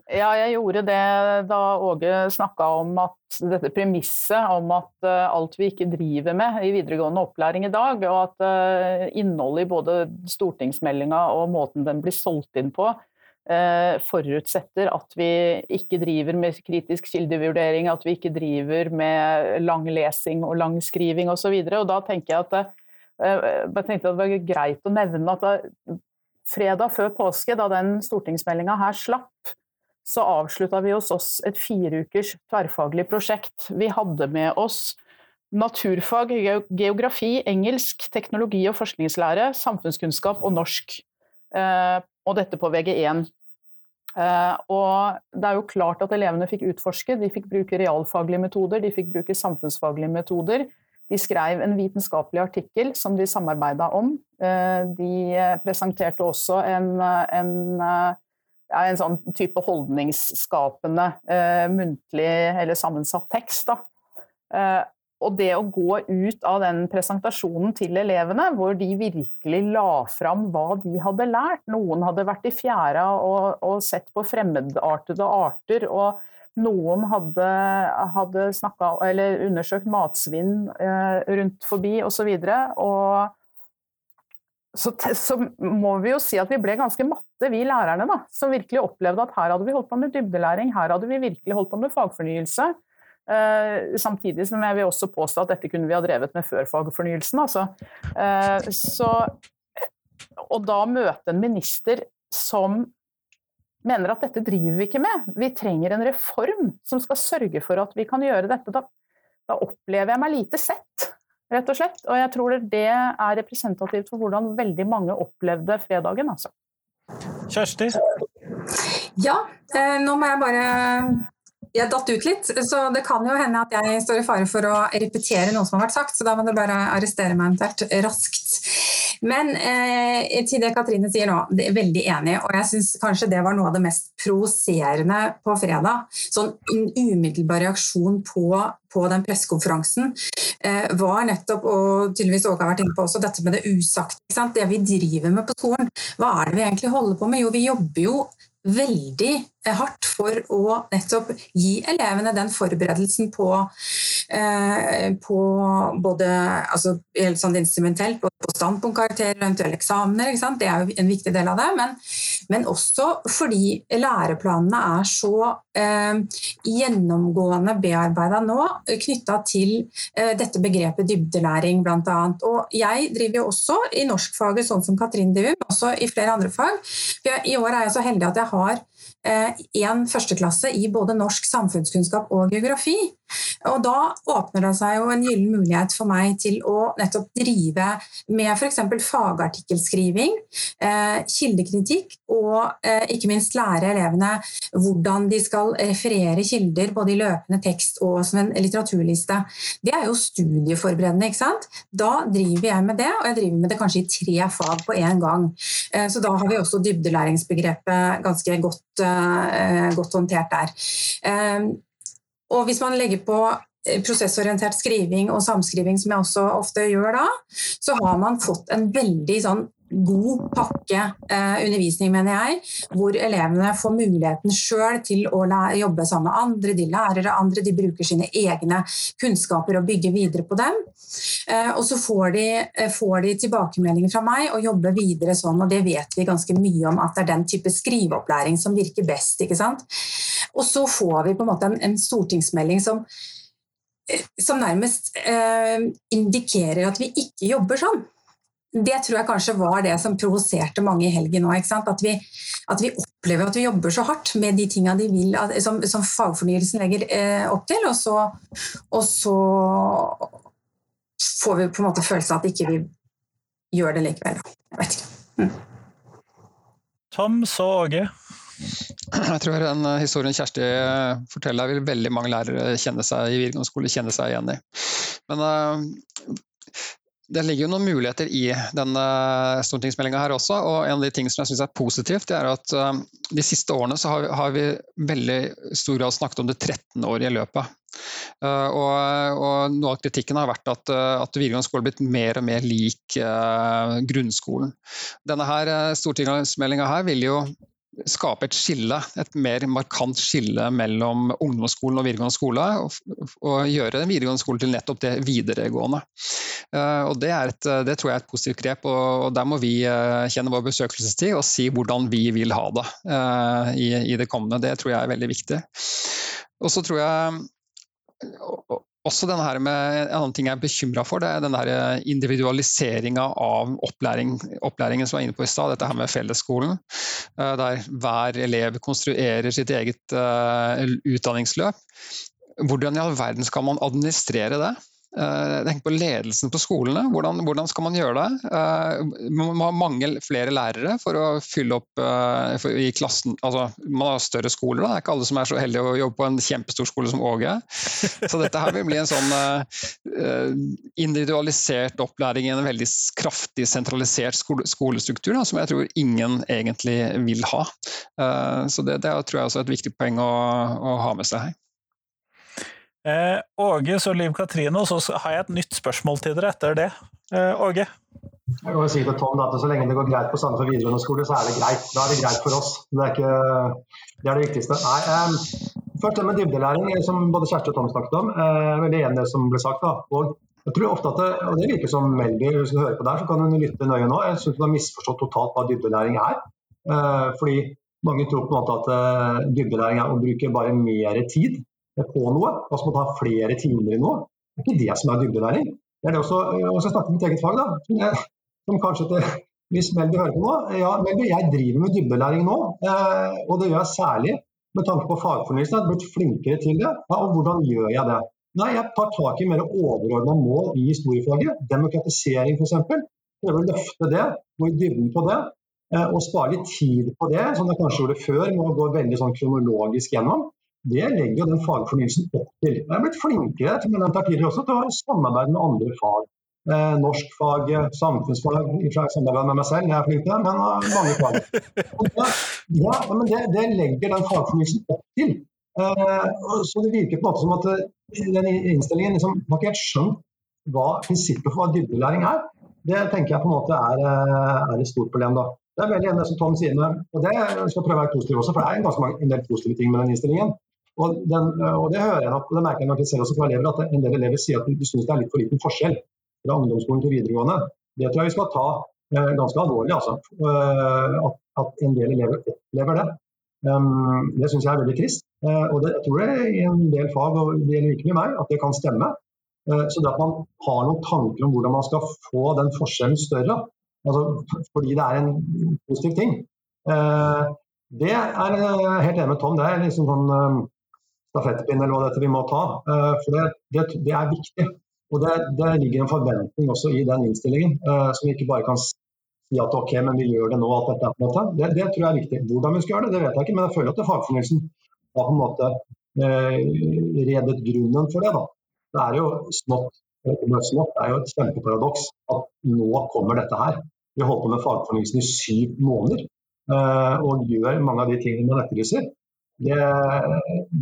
Ja, jeg gjorde det da Åge snakka om at dette premisset om at uh, alt vi ikke driver med i videregående opplæring i dag, og at uh, innholdet i både stortingsmeldinga og måten den blir solgt inn på, uh, forutsetter at vi ikke driver med kritisk kildevurdering, at vi ikke driver med lang lesing og lang skriving osv. Da tenker jeg at jeg tenkte at det var greit å nevne at fredag før påske, da den stortingsmeldinga her slapp, så avslutta vi hos oss et fireukers tverrfaglig prosjekt. Vi hadde med oss naturfag, geografi, engelsk, teknologi og forskningslære, samfunnskunnskap og norsk. Eh, og dette på VG1. Eh, og det er jo klart at elevene fikk utforske. De fikk bruke realfaglige metoder, de fikk bruke samfunnsfaglige metoder. De skrev en vitenskapelig artikkel som de samarbeida om. Eh, de presenterte også en, en er en sånn type holdningsskapende eh, muntlig eller sammensatt tekst. Eh, og det å gå ut av den presentasjonen til elevene, hvor de virkelig la fram hva de hadde lært Noen hadde vært i fjæra og, og sett på fremmedartede arter. og noen hadde, hadde snakket, undersøkt matsvinn eh, rundt forbi osv. Og, så og så, så, må vi jo si at vi ble ganske matte, vi lærerne, da, som virkelig opplevde at her hadde vi holdt på med dybdelæring, her hadde vi virkelig holdt på med fagfornyelse. Uh, samtidig som jeg vil også påstå at dette kunne vi ha drevet med før fagfornyelsen. Altså. Uh, så, og da møte en minister som mener at dette driver vi ikke med, vi trenger en reform som skal sørge for at vi kan gjøre dette, da, da opplever jeg meg lite sett rett og slett. Og jeg tror det er representativt for hvordan veldig mange opplevde fredagen. Altså. Kjersti? Ja, eh, nå må jeg bare jeg datt ut litt, så det kan jo hende at jeg står i fare for å repetere noe som har vært sagt, så da må du bare arrestere meg eventuelt raskt. Men eh, til det Katrine sier nå, det er veldig enig, og jeg syns kanskje det var noe av det mest provoserende på fredag. Sånn en umiddelbar reaksjon på, på den pressekonferansen eh, var nettopp, og tydeligvis Åge har vært inne på også, dette med det usagte. Det vi driver med på skolen. Hva er det vi egentlig holder på med? Jo, vi jobber jo veldig hardt for å nettopp gi elevene den forberedelsen på, eh, på både altså, helt sånn instrumentelt, på, på standpunktkarakterer, eventuelle eksamener. Det er jo en viktig del av det. Men, men også fordi læreplanene er så eh, gjennomgående bearbeida nå knytta til eh, dette begrepet dybdelæring, bl.a. Og jeg driver jo også i norskfaget, sånn som Katrin driver, men også i flere andre fag. I år er jeg så heldig at jeg har eh, førsteklasse i både norsk samfunnskunnskap og geografi. Og da åpner det seg jo en gyllen mulighet for meg til å nettopp drive med f.eks. fagartikkelskriving, eh, kildekritikk og eh, ikke minst lære elevene hvordan de skal referere kilder både i løpende tekst og som en litteraturliste. Det er jo studieforberedende, ikke sant. Da driver jeg med det, og jeg driver med det kanskje i tre fag på én gang. Så da har vi også dybdelæringsbegrepet ganske godt, eh, godt håndtert der. Eh, og hvis man legger på eh, prosessorientert skriving og samskriving, som jeg også ofte gjør da, så har man fått en veldig sånn god pakke eh, undervisning, mener jeg, hvor elevene får muligheten sjøl til å jobbe sammen med andre, de lærere, andre, de bruker sine egne kunnskaper og bygger videre på dem. Eh, og så får de, eh, får de, tilbakemeldinger fra meg og jobber videre sånn, og det vet vi ganske mye om at det er den type skriveopplæring som virker best. ikke sant? Og så får vi på en måte en, en stortingsmelding som eh, som nærmest eh, indikerer at vi ikke jobber sånn det tror jeg kanskje var det som provoserte mange i helgen nå. At vi, at, vi, opplever at vi jobber så hardt med de tinga de vil, som, som fagfornyelsen legger eh, opp til, og så, og så, får vi på en måte følelsen av at ikke vi gjør det likevel. Jeg vet ikke. Mm. Tom, så Åge. Jeg tror den historien Kjersti forteller vil veldig mange lærere kjenne seg i videregående skole kjenne seg igjen i. Men uh, det ligger jo noen muligheter i denne stortingsmeldinga her også. og En av de tingene som jeg syns er positivt, det er at um, de siste årene så har har vi veldig stor grad snakket om det 13-årige løpet. Uh, og, og, Noe av kritikken har vært at, uh, at videregående skole har blitt mer og mer lik grunnskolen. Denne her stortingsmeldinga her vil jo skape et skille, et mer markant skille mellom ungdomsskolen og videregående skole, og, og gjøre videregående skole til nettopp det videregående. Uh, og det, et, det, tror jeg er et positivt grep, og, og der må vi uh, kjenne vår besøkelsestid og si hvordan vi vil ha det uh, i, i, det kommende. Det tror jeg er veldig viktig. Og så tror jeg også denne her med, En annen ting jeg er bekymra for, det er den individualiseringa av opplæring, opplæringen som jeg var inne på i stad. Dette her med fellesskolen. Eh, der hver elev konstruerer sitt eget uh, utdanningsløp. Hvordan i all verden skal man administrere det? Eh, tenk på ledelsen på skolene. Hvordan, hvordan, skal man gjøre det? Eh, man må ha mange flere lærere for å fylle opp uh, i klassen. Altså, man har større skoler, da. det er ikke alle som er så heldige å jobbe på en kjempestor skole som Åge. Så dette her vil bli en sånn individualisert opplæring i en veldig kraftig sentralisert skole, skolestruktur, da, som jeg tror ingen egentlig vil ha. Så det, det, tror jeg også er et viktig poeng å, å ha med seg her. Eh, Åge, så Liv Katrine, og så har jeg et nytt spørsmål til dere etter det. Eh, Åge? Jeg kan si til Tom at Så lenge det går greit på Sandefjord videregående skole, så er det greit. Da er det greit for oss. Det er, ikke, det, er det viktigste. Nei, eh, først det med dybdelæring, som både Kjersti og Tom snakket om. Eh, veldig enig i det som ble sagt. da. Og jeg tror ofte at det, og det virker som Melby, hvis du hører på der, så kan hun lytte nøye nå. Jeg syns hun har misforstått totalt hva dybdelæring er. Eh, fordi mange tror på en måte at eh, dybdelæring er å bruke bare mer tid på noe, og som må ta flere timer i noe. Det er ikke det som er dybdelæring. Det er det også, og så snakker vi mitt eget fag, da. Som, jeg, som kanskje til, hvis Melby hører på nå. Ja, Melby, jeg driver med dybdelæring nå, eh, og det gjør jeg særlig med tanke på fagfornyelsen. Jeg har blitt flinkere til det. Ja, og hvordan gjør jeg det? Nei, jeg tar tak i mer overordna mål i historiefaget. Demokratisering f.eks. Prøve å løfte det, gå i dybden på det. Eh, og spare litt tid på det, som jeg kanskje gjorde før, med å gå veldig sånn kronologisk gjennom det legger jo den fagfornyelsen opp til. Jeg er blitt flinkere til, tidligere også, til å samarbeide med andre fag. Eh, norskfag, samfunnsfag, i samarbeid med meg selv, jeg er flink til det, men uh, mange fag. Det, ja, men det, det, legger den fagfornyelsen opp til. Eh, så det virker på en måte som at uh, den innstillingen liksom, har ikke helt skjønt hva prinsippet for hva dybdelæring er. Det tenker jeg på en måte er, er et stort problem. da. Det er veldig enig det som Tom sier med, og det skal prøve å være positiv også, for det er ganske mange, en del positive ting med den innstillingen. Og, den, og det hører jeg nok, det merker jeg selv også fra elever, at en del elever sier at de syns det er litt for liten forskjell fra ungdomsskolen til videregående. Det tror jeg vi skal ta eh, ganske alvorlig, altså. Eh, at, at, en del elever opplever det. Um, det syns jeg er veldig trist. Eh, og det, jeg tror det i en del fag, og det gjelder ikke med meg, at det kan stemme. Så det at man har noen tanker om hvordan man skal få den forskjellen større, altså, fordi det er en positiv ting. Det er helt enig med Tom. Det er liksom sånn stafettpinn eller hva dette vi må ta. Uh, for det, det, det, er viktig. Og det, det, ligger en forventning også i den innstillingen, uh, som vi ikke bare kan si at ok, men vi gjør det nå. at dette er på en måte. Det, det tror jeg er viktig. Hvordan vi skal gjøre det, det vet jeg ikke, men jeg føler at fagfornyelsen har på en måte uh, redet grunnen for det. da. Det er jo smått, det er jo et kjempeparadoks at nå kommer dette her. Vi har holdt på med fagfornyelsen i syv måneder og gjør mange av de tingene man etterlyser. Det,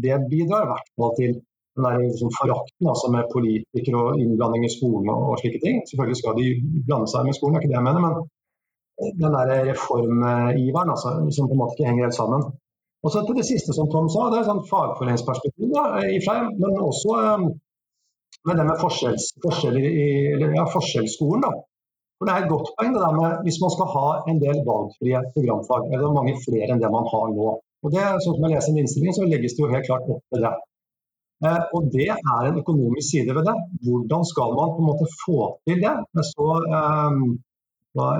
det bidrar i hvert fall til den der liksom forakten altså med politikere og innblanding i skolen og, og, slike ting. Selvfølgelig skal de blande seg med skolen, det er ikke det jeg mener. Men den der reformiveren altså, som på en måte ikke henger helt sammen. Og så til det siste som Tom sa, det er sånn fagforeningsperspektiv, da, i og men også um, med det med forskjells, forskjeller i, eller, ja, forskjellsskolen. da. For Det er et godt poeng det der med hvis man skal ha en del valgfrie programfag, eller mange flere enn det man har nå. Og det, sånn som jeg leser innstillingen, så legges det jo helt klart opp til det. Eh, og det er en økonomisk side ved det. Hvordan skal man på en måte få til det? Jeg så um,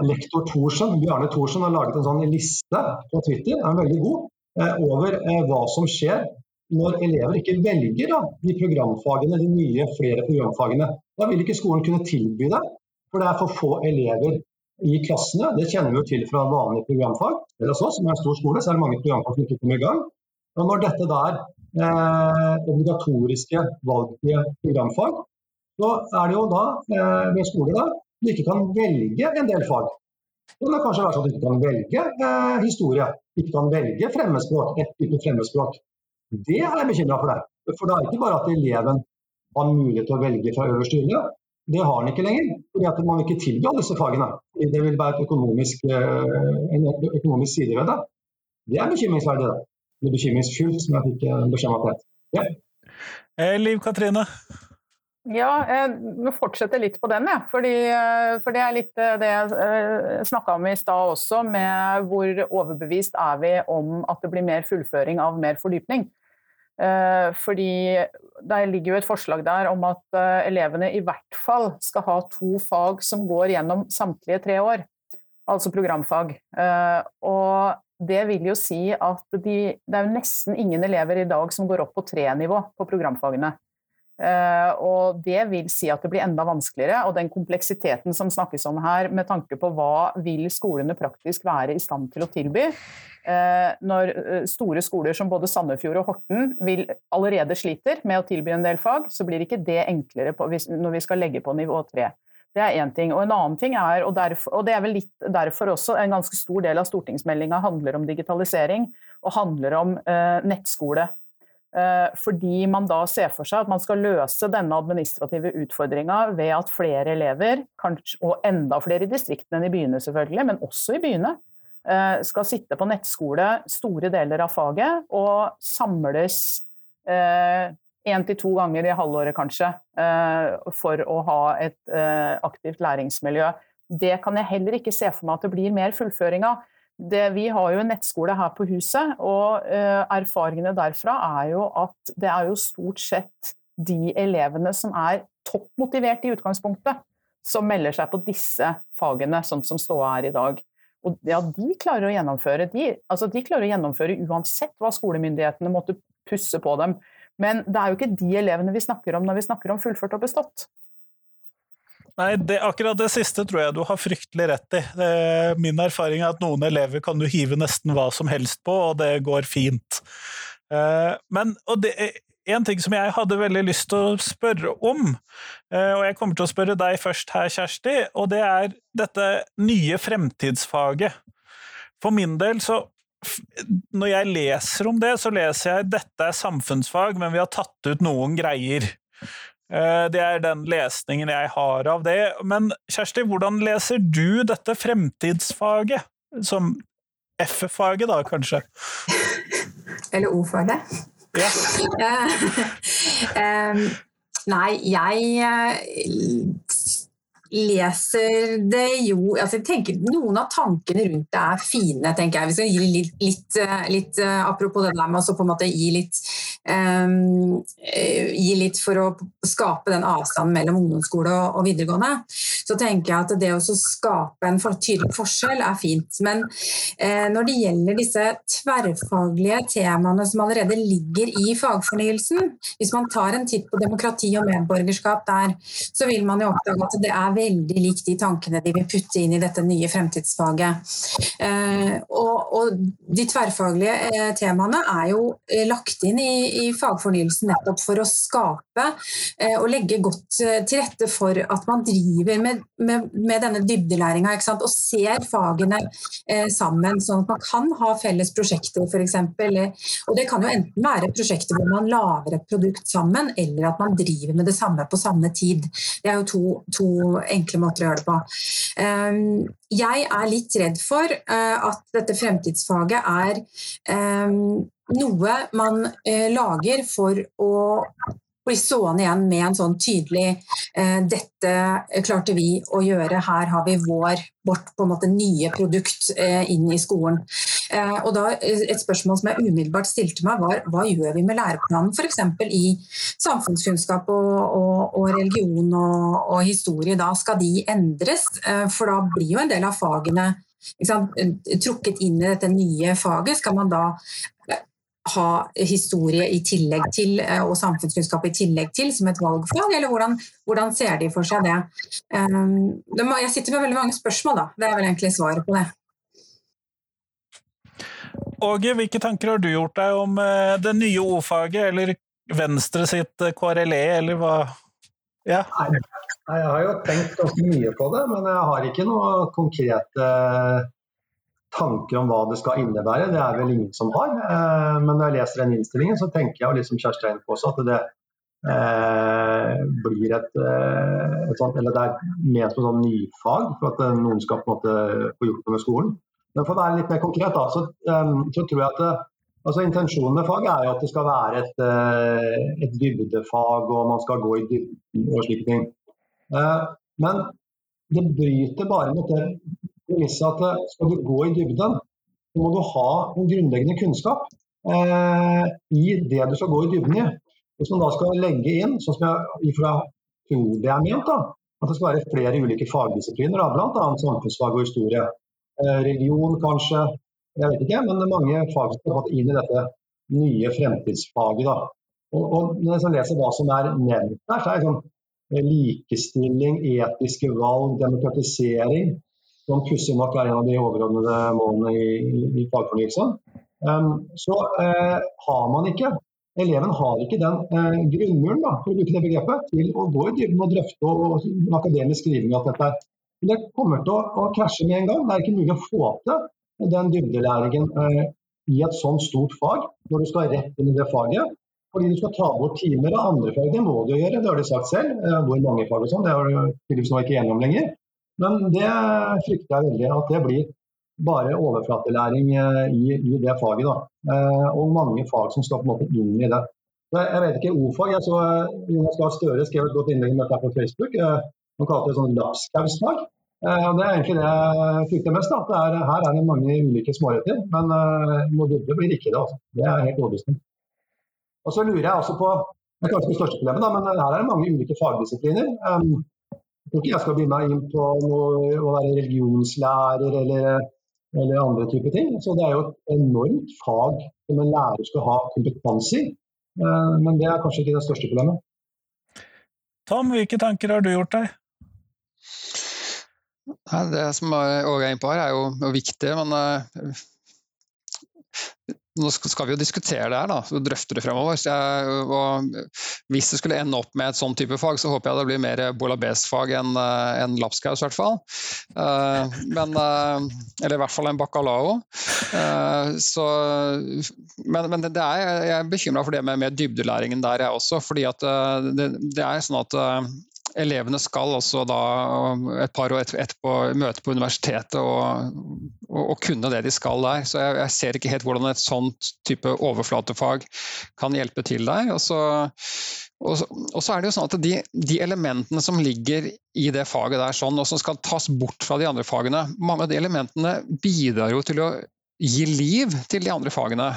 lektor Thorsen, Bjarne Thorsen har laget en sånn liste på Twitter, den er veldig god, eh, over eh, hva som skjer når elever ikke velger da, de programfagene, de nye, flere programfagene. Da vil ikke skolen kunne tilby det. For det er for få elever i klassene. Det kjenner vi jo til fra vanlige programfag. Eller oss, som er en stor skole, så er det mange programfag som ikke kommer i gang. Og når dette da er eh, obligatoriske valgfrie programfag, så er det jo da eh, ved skole da, du ikke kan velge en del fag. Det kan kanskje være sånn at du ikke kan velge eh, historie, ikke kan velge fremmedspråk, ett type fremmedspråk. Det er jeg bekymra for. Det. For det er ikke bare at eleven har mulighet til å velge fra øverste hylle, det har han ikke lenger, fordi at man ikke tilbyr alle disse fagene. Det vil være økonomisk, eh, en økonomisk side ved det. Det er bekymringsverdig. Det. det er bekymringsfullt, som jeg fikk eh, beskjed om at det het. Ja. Eh, Liv Katrine? Ja, jeg fortsetter litt på den, jeg. Fordi, for det er litt det jeg snakka om i stad også, med hvor overbevist er vi om at det blir mer fullføring av mer fordypning. Eh, fordi det ligger jo et forslag der om at eh, elevene i hvert fall skal ha to fag som går gjennom samtlige tre år, altså programfag. Eh, og det vil jo si at de, det er jo nesten ingen elever i dag som går opp på tre-nivå på programfagene. Og det vil si at det blir enda vanskeligere. Og den kompleksiteten som snakkes om her, med tanke på hva vil skolene praktisk være i stand til å tilby, Eh, når eh, store skoler som både Sandefjord og Horten vil, allerede sliter med å tilby en del fag, så blir ikke det enklere når vi skal legge på nivå tre. Det er én ting. Og en annen ting er, og, derfor, og det er vel litt derfor også en ganske stor del av stortingsmeldinga handler om digitalisering og handler om eh, nettskole. Eh, fordi man da ser for seg at man skal løse denne administrative utfordringa ved at flere elever, kanskje, og enda flere i distriktene enn i byene selvfølgelig, men også i byene, Eh, skal sitte på nettskole store deler av faget og samles én eh, til to ganger i halvåret, kanskje, for å ha et aktivt læringsmiljø. Det kan jeg heller ikke se for meg at det blir mer fullføring av. Det, vi har jo en nettskole her på huset, og erfaringene derfra er jo at det er jo stort sett de elevene som er toppmotivert i utgangspunktet, som melder seg på disse fagene, sånn som ståa er i dag. Og ja, de klarer å gjennomføre. De, altså de klarer å gjennomføre uansett hva skolemyndighetene måtte pusse på dem. Men det er jo ikke de elevene vi snakker om når vi snakker om fullført og bestått. Nei, det, akkurat det siste tror jeg du har fryktelig rett i. min erfaring er at noen elever kan du hive nesten hva som helst på, og det går fint. Eh, men, det, en ting som jeg hadde veldig lyst til å spørre om, eh, og jeg kommer til å spørre deg først her, Kjersti, og det er dette nye fremtidsfaget. For min del så Når jeg leser om det, så leser jeg dette er samfunnsfag, men vi har tatt ut noen greier. Eh, det er den lesningen jeg har av det. Men Kjersti, hvordan leser du dette fremtidsfaget? som F-faget, da, kanskje? Eller O-faget? Ja. um, nei, jeg leser det jo altså jeg tenker Noen av tankene rundt det er fine, tenker jeg. Vi skal gi litt, litt, eh, litt eh, Apropos det der med å på en måte gi litt um, Gi litt for å skape den avstanden mellom ungdomsskole og, og videregående. Så tenker jeg at det å skape en tydelig forskjell er fint. Men eh, når det gjelder disse tverrfaglige temaene som allerede ligger i fagfornyelsen, hvis man tar en titt på demokrati og medborgerskap der, så vil man jo oppdage at det er veldig likt de tankene de vil putte inn i dette nye fremtidsfaget. Eh, og, og, de tverrfaglige eh, temaene er jo eh, lagt inn i, i, fagfornyelsen nettopp for å skape og legge godt til rette for at man driver med, med, med denne dybdelæringa og ser fagene sammen, sånn at man kan ha felles prosjekter f.eks. Og det kan jo enten være prosjekter hvor man lager et produkt sammen, eller at man driver med det samme på samme tid. Det er jo to, to enkle måter å gjøre det på. Ehm, jeg er litt redd for eh, at dette fremtidsfaget er ehm, noe man eh, lager for å blir stående igjen med en sånn tydelig eh, 'dette klarte vi å gjøre, her har vi vår, vårt på en måte nye produkt eh, inn i skolen'. Eh, og da Et spørsmål som jeg umiddelbart stilte meg, var hva gjør vi med læreplanen f.eks. i samfunnskunnskap og, og, og religion og, og, historie? Da skal de endres, for da blir jo en del av fagene trukket inn i dette nye faget. Skal man da ha historie i tillegg til, eh, og samfunnskunnskap i tillegg til som et valgfag, eller hvordan, hvordan ser de for seg det? Um, jeg sitter med veldig mange spørsmål, da. Det er vel egentlig svaret på det. Åge, hvilke tanker har du gjort deg om eh, det nye O-faget, eller Venstre sitt eh, KRLE, eller hva? Ja. Nei, jeg har jo tenkt ganske mye på det, men jeg har ikke noe konkrete tanker om hva det skal innebære. Det er vel ingen som har. Eh, men når jeg leser den innstillingen, så tenker jeg liksom Kjerstein på også at det eh, blir et, eh, et, sånt, eller det er ment som sånn nyfag for at noen skal på en måte få gjort noe med skolen. Men for å være litt mer konkret, da, så, så tror jeg at det, altså Intensjonen med faget er jo at det skal være et, et dybdefag, og man skal gå i dybden og slike ting. Men det bryter bare med det premisset at eh, skal du gå i dybden, så må du ha en grunnleggende kunnskap eh, i det du skal gå i dybden i. Hvis man da skal legge inn, sånn som jeg fra tror det er ment, da, at det skal være flere ulike fagdisipliner, bl.a. samfunnsfag og historie. Eh, religion kanskje, jeg vet ikke, men det er mange fag som har inn i dette nye fremtidsfaget. da. Og, og Når jeg leser hva som er nevnt der, så er det sånn eh, likestilling, etiske valg, demokratisering, som pussig nok er en av de overordnede målene i, i, i um, så uh, har man ikke Eleven har ikke den uh, grunnmuren da, for å bruke det begrepet, til å gå i dybden og drøfte og, og akademisk skriving av dette. Men Det kommer til å, å, krasje med en gang. Det er ikke mulig å få til den dybdelæringen uh, i et sånt stort fag når du skal rett inn i det faget. Fordi du skal ta bort timer av andre fag. Det må du gjøre, det har de sagt selv. Hvor mange fag og sånn, det er du tydeligvis ikke enig om lenger. Men det frykter jeg veldig, at det blir bare overflatelæring eh, i, i det faget. Da. Eh, og mange fag som skal på en måte inn i det. Jeg vet ikke O-fag. Jeg så eh, Jonas Gahr Støre skrev et godt innlegg om dette på Facebook. Han kalte det sånn lapskausfag. Det er egentlig det jeg frykter mest. At er, her er det mange ulike småretter. Men dybde blir ikke det. Altså. Det er helt overbevisende. Og så lurer jeg også på det er kanskje det største problemet, da, men her er det mange ulike fagdisipliner. Jeg tror ikke jeg skal begynne meg inn på noe, å være religionslærer eller, eller, andre typer ting. Så det er jo et enormt fag som en lærer skal ha kompetanse i. Eh, men det er kanskje ikke det største problemet. Tom, hvilke tanker har du gjort deg? Det som Åge er inne på her, er jo viktig. Men eh, nå skal vi jo diskutere det her, da, så drøfte det fremover. Jeg, og hvis det skulle ende opp med et sånn type fag, så håper jeg det blir mer bolabes-fag enn en lapskaus, i hvert fall. Uh, men, uh, eller i hvert fall en bacalao. Uh, så, men, men det er, jeg er bekymra for det med, med, dybdelæringen der, jeg også. fordi at det, det er sånn at elevene skal også da et par år etterpå møte på universitetet og, og, og, kunne det de skal der. Så jeg, jeg, ser ikke helt hvordan et sånt type overflatefag kan hjelpe til der. Og så, og, og så er det jo sånn at de, de, elementene som ligger i det faget der, sånn, og som skal tas bort fra de andre fagene, mange av de elementene bidrar jo til å gi liv til de andre fagene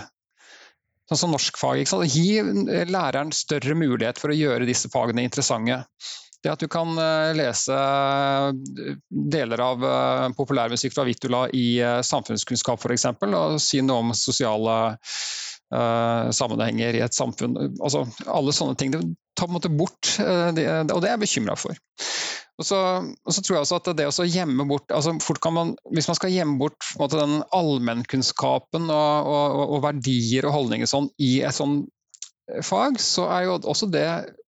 sånn som norskfag. Gi læreren større mulighet for å gjøre disse fagene interessante. Det at du kan eh, lese eh, deler av eh, populærmusikk fra Vittula i samfunnskunnskap f.eks., og si noe om sosiale sammenhenger i et samfunn. Altså, alle sånne ting. Det tar på en måte bort, og det er jeg bekymra for. Og så, og så, tror jeg også at det å gjemme bort altså man, Hvis man skal gjemme bort måte, den allmennkunnskapen og, og, og, verdier og holdninger sånn, i et sånn fag, så er jo også det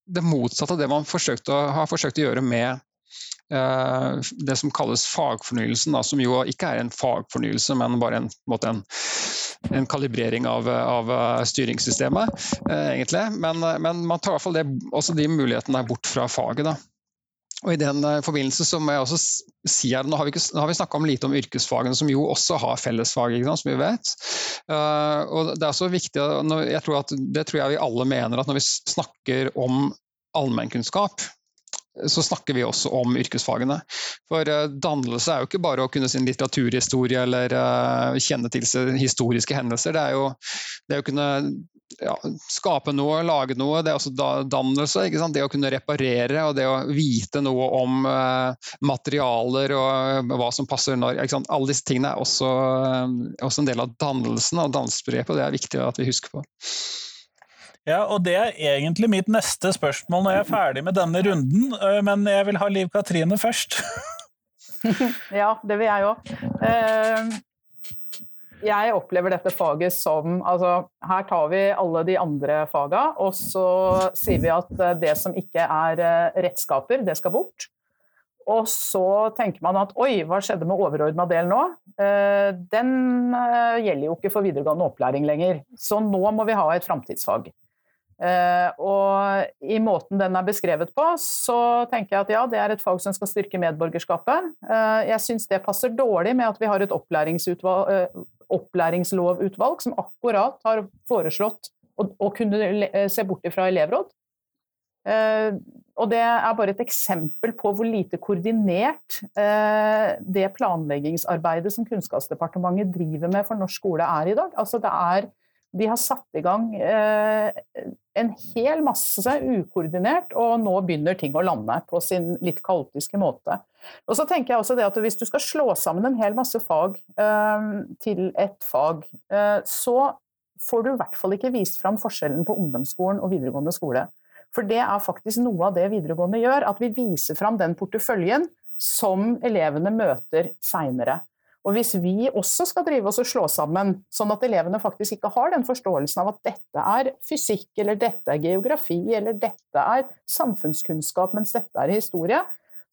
det motsatte av det man forsøkte, har forsøkt å gjøre med Uh, det som kalles fagfornyelsen, da, som jo ikke er en fagfornyelse, men bare en, en, en kalibrering av, av styringssystemet, uh, egentlig. Men, men, man tar i hvert fall det, også de mulighetene bort fra faget. Da. Og I den uh, forbindelse så må jeg også si at Nå har vi, ikke, nå vi snakka lite om yrkesfagene, som jo også har fellesfag, som vi vet. Uh, og Det er også viktig, jeg tror at, det tror jeg vi alle mener, at når vi snakker om allmennkunnskap, så snakker vi også om yrkesfagene. For uh, dannelse er jo ikke bare å kunne sin litteraturhistorie eller kjenne til historiske hendelser. Det er jo det å kunne ja, skape noe, lage noe. Det er også da, dannelse. Det å kunne reparere og det å vite noe om uh, materialer og hva som passer når. Alle disse tingene er også, også en del av dannelsen og dannelsesbegrepet, og det er viktig at vi husker på. Ja, og det er egentlig mitt neste spørsmål når jeg er ferdig med denne runden, men jeg vil ha Liv Katrine først. ja, det vil jeg òg. Eh, jeg opplever dette faget som altså, Her tar vi alle de andre faga, og så sier vi at eh, det som ikke er eh, redskaper, det skal bort. Og så tenker man at oi, hva skjedde med overordna del nå? Den gjelder jo ikke for videregående opplæring lenger. Så nå må vi ha et framtidsfag. Og i måten den er beskrevet på, så tenker jeg at ja, det er et fag som skal styrke medborgerskapet. Jeg syns det passer dårlig med at vi har et uh, opplæringslovutvalg som akkurat har foreslått å, å kunne se bort fra elevråd. og det er bare et eksempel på hvor lite koordinert det planleggingsarbeidet som Kunnskapsdepartementet driver med for norsk skole er i dag. Altså det er de har satt i gang eh, en hel masse ukoordinert, og nå begynner ting å lande på sin litt kaotiske måte. Og så tenker jeg også det at Hvis du skal slå sammen en hel masse fag eh, til ett fag, eh, så får du i hvert fall ikke vist fram forskjellen på ungdomsskolen og videregående skole. For det er faktisk noe av det videregående gjør, at vi viser fram den porteføljen som elevene møter seinere. Og Hvis vi også skal drive oss og slå sammen, sånn at elevene faktisk ikke har den forståelsen av at dette er fysikk, eller dette er geografi, eller dette er samfunnskunnskap, mens dette er historie,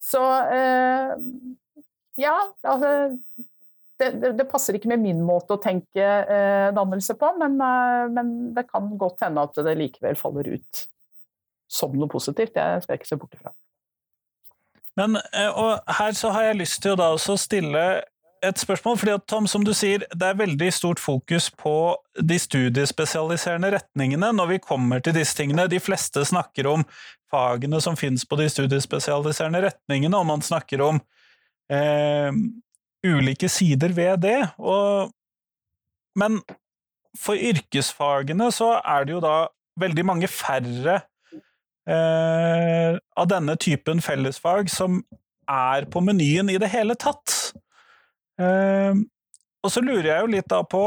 så eh, ja, altså det, det, det, passer ikke med min måte å tenke eh, dannelse på, men, eh, men, det kan godt hende at det likevel faller ut som noe positivt. Det skal jeg ikke se bort ifra. Men, eh, og her så har jeg lyst til å stille et spørsmål, fordi at Tom, som du sier, det er veldig stort fokus på de studiespesialiserende retningene når vi kommer til disse tingene. De fleste snakker om fagene som finnes på de studiespesialiserende retningene, og man snakker om eh, ulike sider ved det. Og, men for yrkesfagene så er det jo da veldig mange færre eh, av denne typen fellesfag som er på menyen i det hele tatt. Ehm, og så lurer jeg jo litt da på,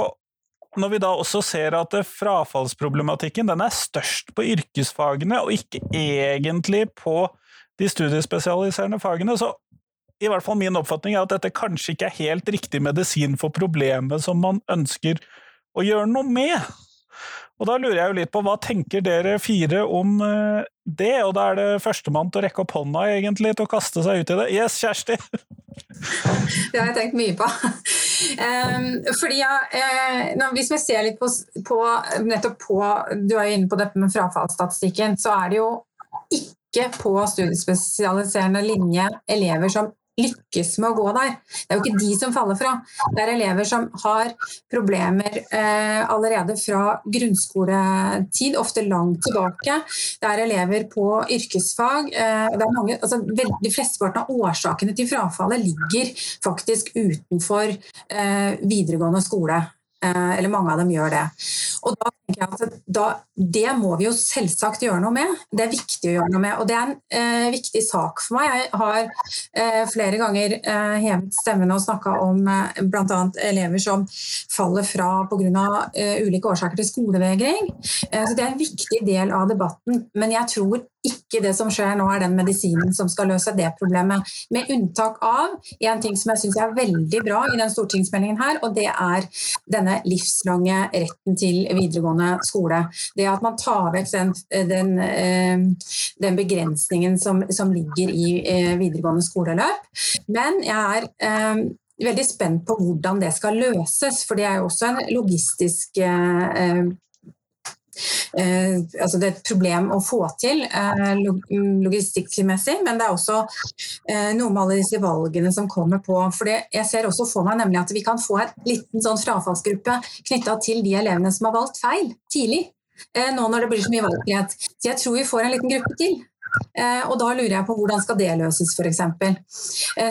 når vi da også ser at frafallsproblematikken den er størst på yrkesfagene, og ikke egentlig på de studiespesialiserende fagene, så i hvert fall min oppfatning er at dette kanskje ikke er helt riktig medisin for problemet som man ønsker å gjøre noe med. Og da lurer jeg jo litt på, hva tenker dere fire om eh, det? Og da er det førstemann til å rekke opp hånda, egentlig, til å kaste seg ut i det. Yes, Kjersti! Det har jeg tenkt mye på. Fordi ja, eh, Hvis vi ser litt på, på, nettopp på Du er jo inne på dette med frafallsstatistikken. Så er det jo ikke på studiespesialiserende linje elever som lykkes med å gå der. Det er jo ikke de som faller fra. Det er elever som har problemer eh, allerede fra grunnskoletid, ofte langt tilbake. Det er elever på yrkesfag. Eh, mange, altså, de flesteparten av årsakene til frafallet ligger faktisk utenfor eh, videregående skole. Eh, eller mange av dem gjør det. Og da tenker jeg at da, Det må vi jo selvsagt gjøre noe med. Det er viktig å gjøre noe med. Og det er en eh, viktig sak for meg. Jeg har eh, flere ganger eh, hevet stemmen og snakka om eh, bl.a. elever som faller fra pga. Eh, ulike årsaker til skolevegring. Eh, så Det er en viktig del av debatten. Men jeg tror ikke det som skjer nå er den medisinen som skal løse det problemet. Med unntak av en ting som jeg syns er veldig bra i den stortingsmeldingen her, og det er denne livslange retten til videregående skole. Det at man tar vekk den, den, eh, den begrensningen som, som, ligger i eh, videregående skoleløp. Men jeg er eh, veldig spent på hvordan det skal løses, for det er jo også en logistisk eh, Eh, altså det er et problem å få til eh, logistikkmessig, men det er også eh, noe med alle disse valgene som kommer på. For jeg ser også for meg nemlig at vi kan få en liten sånn frafallsgruppe knytta til de elevene som har valgt feil tidlig. Nå når det blir så mye valgfrihet. Så jeg tror vi får en liten gruppe til. Og da lurer jeg på hvordan skal det løses, f.eks.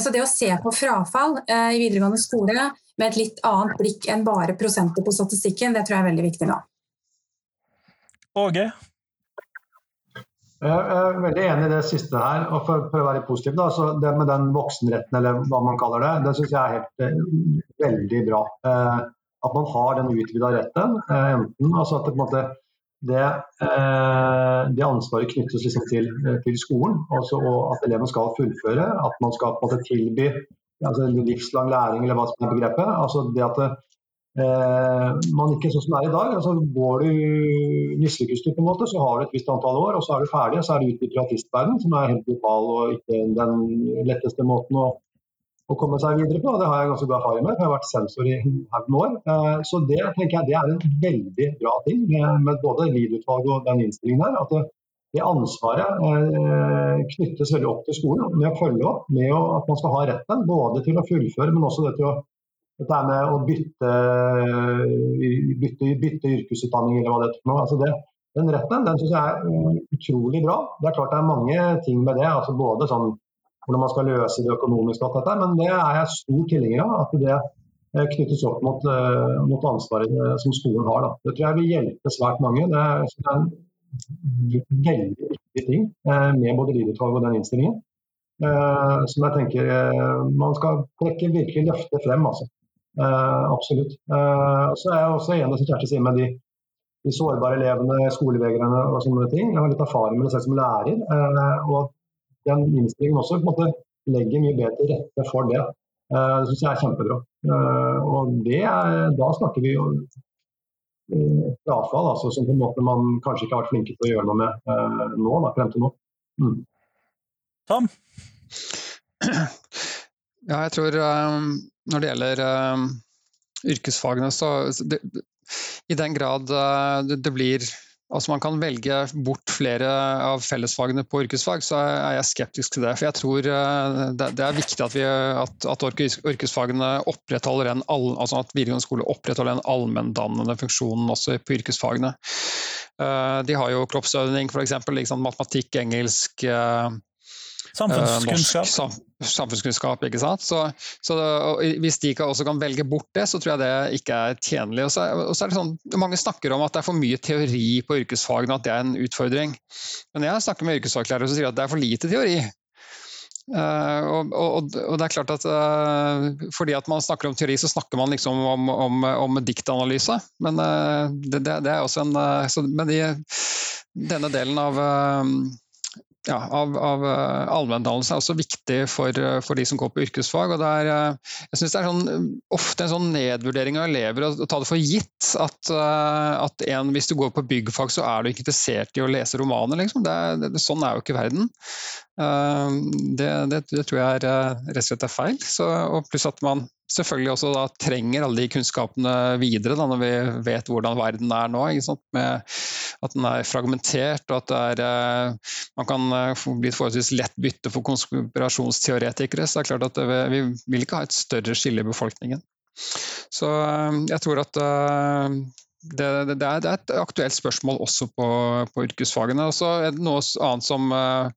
Så det å se på frafall i videregående skole med et litt annet blikk enn bare prosenter på statistikken, det tror jeg er veldig viktig nå. Åge? Jeg er veldig enig i det siste her. og For, for å være positiv, da, så det med den voksenretten, eller hva man kaller det, det syns jeg er helt eh, veldig bra. Eh, at man har den utvida retten. Eh, enten altså at det, måte, det, eh, det, ansvaret knyttes liksom til, eh, til, skolen, også, og at eleven skal fullføre. At man skal på en måte tilby altså, livslang læring, eller hva som er begrepet. altså det at det, eh, man ikke sånn som det er i dag. altså går du, Mislykkes du, på en måte, så har du et visst antall år, og så er du ferdig. og Så er du ute i privatistverden, som er helt lokal og ikke den letteste måten å, å, komme seg videre på. Det har jeg ganske god erfaring med. Jeg har vært sensor i haugen år. Eh, så det tenker jeg det er en veldig bra ting med, både LID-utvalget og den innstillingen her. at det, ansvaret eh, knyttes veldig opp til skolen med å følge opp, med at man skal ha retten både til å fullføre, men også det til å dette med å bytte, bytte, bytte, yrkesutdanning eller hva det er. Altså den retten den syns jeg er eh, utrolig bra. Det er klart det er mange ting med det. altså både sånn hvordan man skal løse det økonomiske, og dette, men det er jeg stor tilhenger av. At det eh, knyttes opp mot, eh, mot ansvaret som skolen har. Da. Det tror jeg vil hjelpe svært mange. Det er, det er en veldig viktig ting med både Lideutvalget og den innstillingen. som jeg tenker man skal virkelig løfte frem. Altså. Eh, absolutt. Eh, så er jeg også enig som Kjersti sier med de, de, sårbare elevene, skolevegrerne og sånne ting. Jeg har litt erfaring med det selv som lærer. Eh, og den innstillingen også på en måte legger mye bedre til rette for det. Det syns jeg er kjempebra. Og det er, da snakker vi jo frafall, altså, som på en måte man kanskje ikke har vært flinke til å gjøre noe med nå, da, frem til nå. Mm. Tom? Ja, jeg tror um, når det gjelder uh, yrkesfagene, så det, i den grad uh, det, det, blir Altså man kan velge bort flere av fellesfagene på yrkesfag, så er jeg skeptisk til det. For jeg tror uh, det, er viktig at, vi, at, at yrkesfagene opprettholder en altså den allmenndannende funksjon også på yrkesfagene. De har jo kroppsøving f.eks., liksom, matematikk, engelsk, Samfunnskunnskap. Norsk, samfunnskunnskap, ikke sant. Så, så, hvis de også kan velge bort det, så tror jeg det ikke er tjenlig. Og så, og så er det sånn, Mange snakker om at det er for mye teori på yrkesfagene, at det er en utfordring. Men jeg snakker med yrkesfaglærere som sier at det er for lite teori. Uh, og, og, og, det er klart at uh, Fordi at man snakker om teori, så snakker man liksom om, om, om diktanalyse. Men uh, det, det, er også en så, Men de, denne delen av ja, av, av uh, allmenndannelse er også viktig for, uh, for, de som går på yrkesfag. og det er, uh, jeg synes det er sånn, ofte en sånn nedvurdering av elever å, ta det for gitt at, at en, hvis du går på byggfag, så er du ikke interessert i å lese romaner. Liksom. Det, det, sånn er jo ikke verden. Det, det, tror jeg er, rett og slett er feil. Så, og pluss at man selvfølgelig også da trenger alle de kunnskapene videre da, når vi vet hvordan verden er nå. Med at den er fragmentert, og at er, uh, man kan uh, bli et forholdsvis lett bytte for konspirasjonsteoretikere. Så det er klart at det, vi vil ikke ha et større skille i befolkningen. Så jeg tror at det, det, det, er, et aktuelt spørsmål også på, på yrkesfagene. Er det noe annet som uh,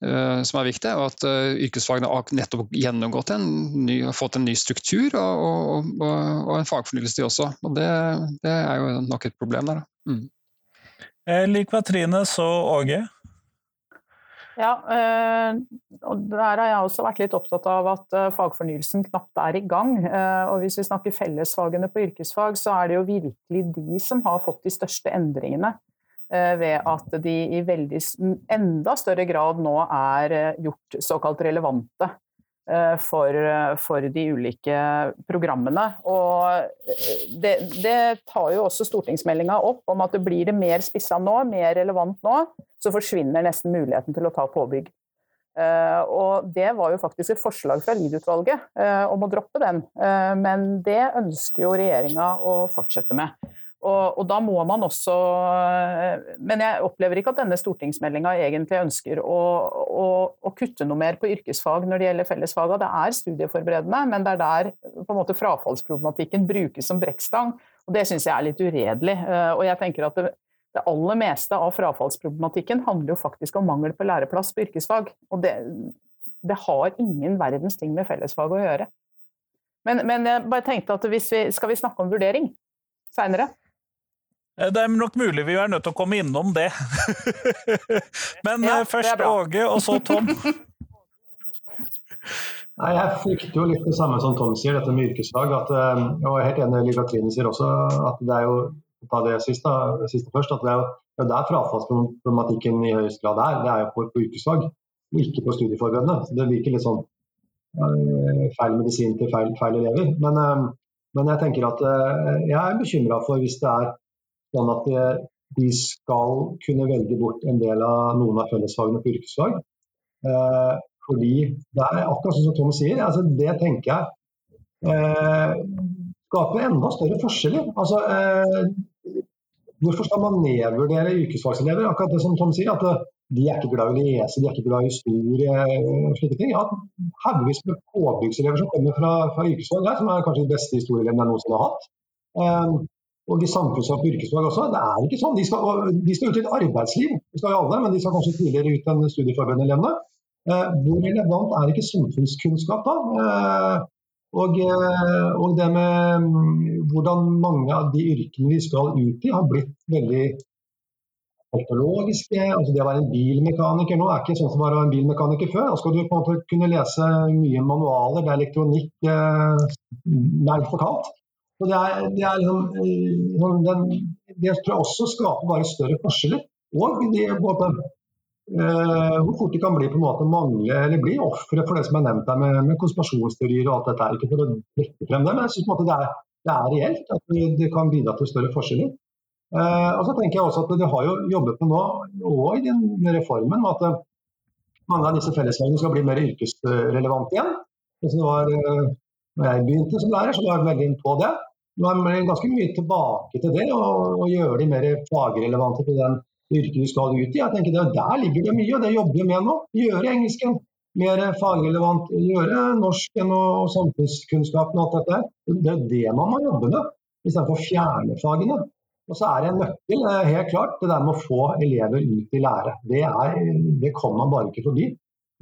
som er viktig, og at uh, yrkesfagene har nettopp gjennomgått en ny, fått en ny struktur og, og, og, og en fagfornyelse de også. Og det, det, er jo nok et problem der. Mm. Lik Katrine, så Åge? Ja, og der har jeg også vært litt opptatt av at fagfornyelsen knapt er i gang. Og hvis vi snakker fellesfagene på yrkesfag, så er det jo virkelig de som har fått de største endringene. Eh, ved at de i veldig, enda større grad nå er eh, gjort såkalt relevante eh, for, for de ulike programmene. Og det, det tar jo også stortingsmeldinga opp om at det blir det mer spissa nå, mer relevant nå, så forsvinner nesten muligheten til å ta påbygg. Og Det var jo faktisk et forslag fra Lied-utvalget om å droppe den, men det ønsker jo regjeringa å fortsette med. Og, og, da må man også Men jeg opplever ikke at denne stortingsmeldinga egentlig ønsker å, å, å, kutte noe mer på yrkesfag når det gjelder fellesfaga. Det er studieforberedende, men det er der på en måte frafallsproblematikken brukes som brekkstang. Og det syns jeg er litt uredelig. Eh, og jeg tenker at det, det aller meste av frafallsproblematikken handler jo faktisk om mangel på læreplass på yrkesfag. Og det, det har ingen verdens ting med fellesfag å gjøre. Men, men jeg bare tenkte at vi, skal vi snakke om vurdering seinere? Eh, det er nok mulig vi er nødt til å komme innom det. Men ja, først først Åge, og så Tom. Nei, Jeg frykter jo litt det samme som Tom sier, dette med yrkesfag. At, eh, og jeg er helt enig med Katrine sier også at det er jo ta det siste, siste først, at det er jo er der frafallsproblematikken i høyest grad er. Det er jo på, på yrkesfag, og ikke på studieforberedende. Så det virker litt sånn feil medisin til feil, feil elever. Men, men, jeg tenker at jeg er bekymra for hvis det er Sånn at de skal kunne velge bort en del av noen av fellesfagene på yrkesfag. Eh, fordi det er akkurat sånn som Tom sier, altså det tenker jeg eh, skaper enda større forskjeller. Altså, eh, hvorfor skal man nedvurdere yrkesfagselever? Akkurat det som Tom sier, at eh, de er ikke glad i å lese, de er ikke glad i historie og slike ting. Ja, Haugevis med påbyggselever som kommer fra, fra yrkesfag der, som er kanskje de beste historieelevene jeg noensinne har hatt. Og i samfunnsfag og yrkesfag også. Det er ikke sånn. De skal, de skal ut i et arbeidsliv, det skal jo alle, men de skal kanskje tidligere ut enn studieforberedende elevene. Eh, hvor relevant er ikke samfunnskunnskap da? Eh, og, eh, og, det med mm, hvordan mange av de yrkene vi skal ut i, har blitt veldig teknologiske. altså Det å være en bilmekaniker nå er ikke sånn som å være en bilmekaniker før. Da skal du på en måte kunne lese mye manualer, det er elektronikk eh, nærmest fortalt. Så det, er, det, er liksom, eh, den, det tror jeg også skaper bare større forskjeller. Og de, både, uh, hvor fort de kan bli på en måte mangle eller bli ofre for det som er nevnt her med, med konspirasjonsteorier og alt dette. Ikke for å trekke frem det, men jeg syns det, det, er reelt at det kan bidra til større forskjeller. Uh, og så tenker jeg også at Det har jo jobbet med nå, og i den reformen, at mange av disse fellesfagene skal bli mer yrkesrelevante igjen. Det var, uh, når jeg begynte som lærer, så var jeg veldig inn på det. Nå er man ganske mye tilbake til det, og, og gjøre de mer fagrelevante til den yrket du skal ut i. Jeg tenker det, Der ligger det mye, og det jobber vi med nå. Gjøre engelsken mer fagrelevant, gjøre norsken og samfunnskunnskapen og alt dette. Det er det man må jobbe med, istedenfor å fjerne fagene. Og så er det en nøkkel, eh, helt klart, det der med å få elever ut i lære. Det, er, det kommer man bare ikke forbi.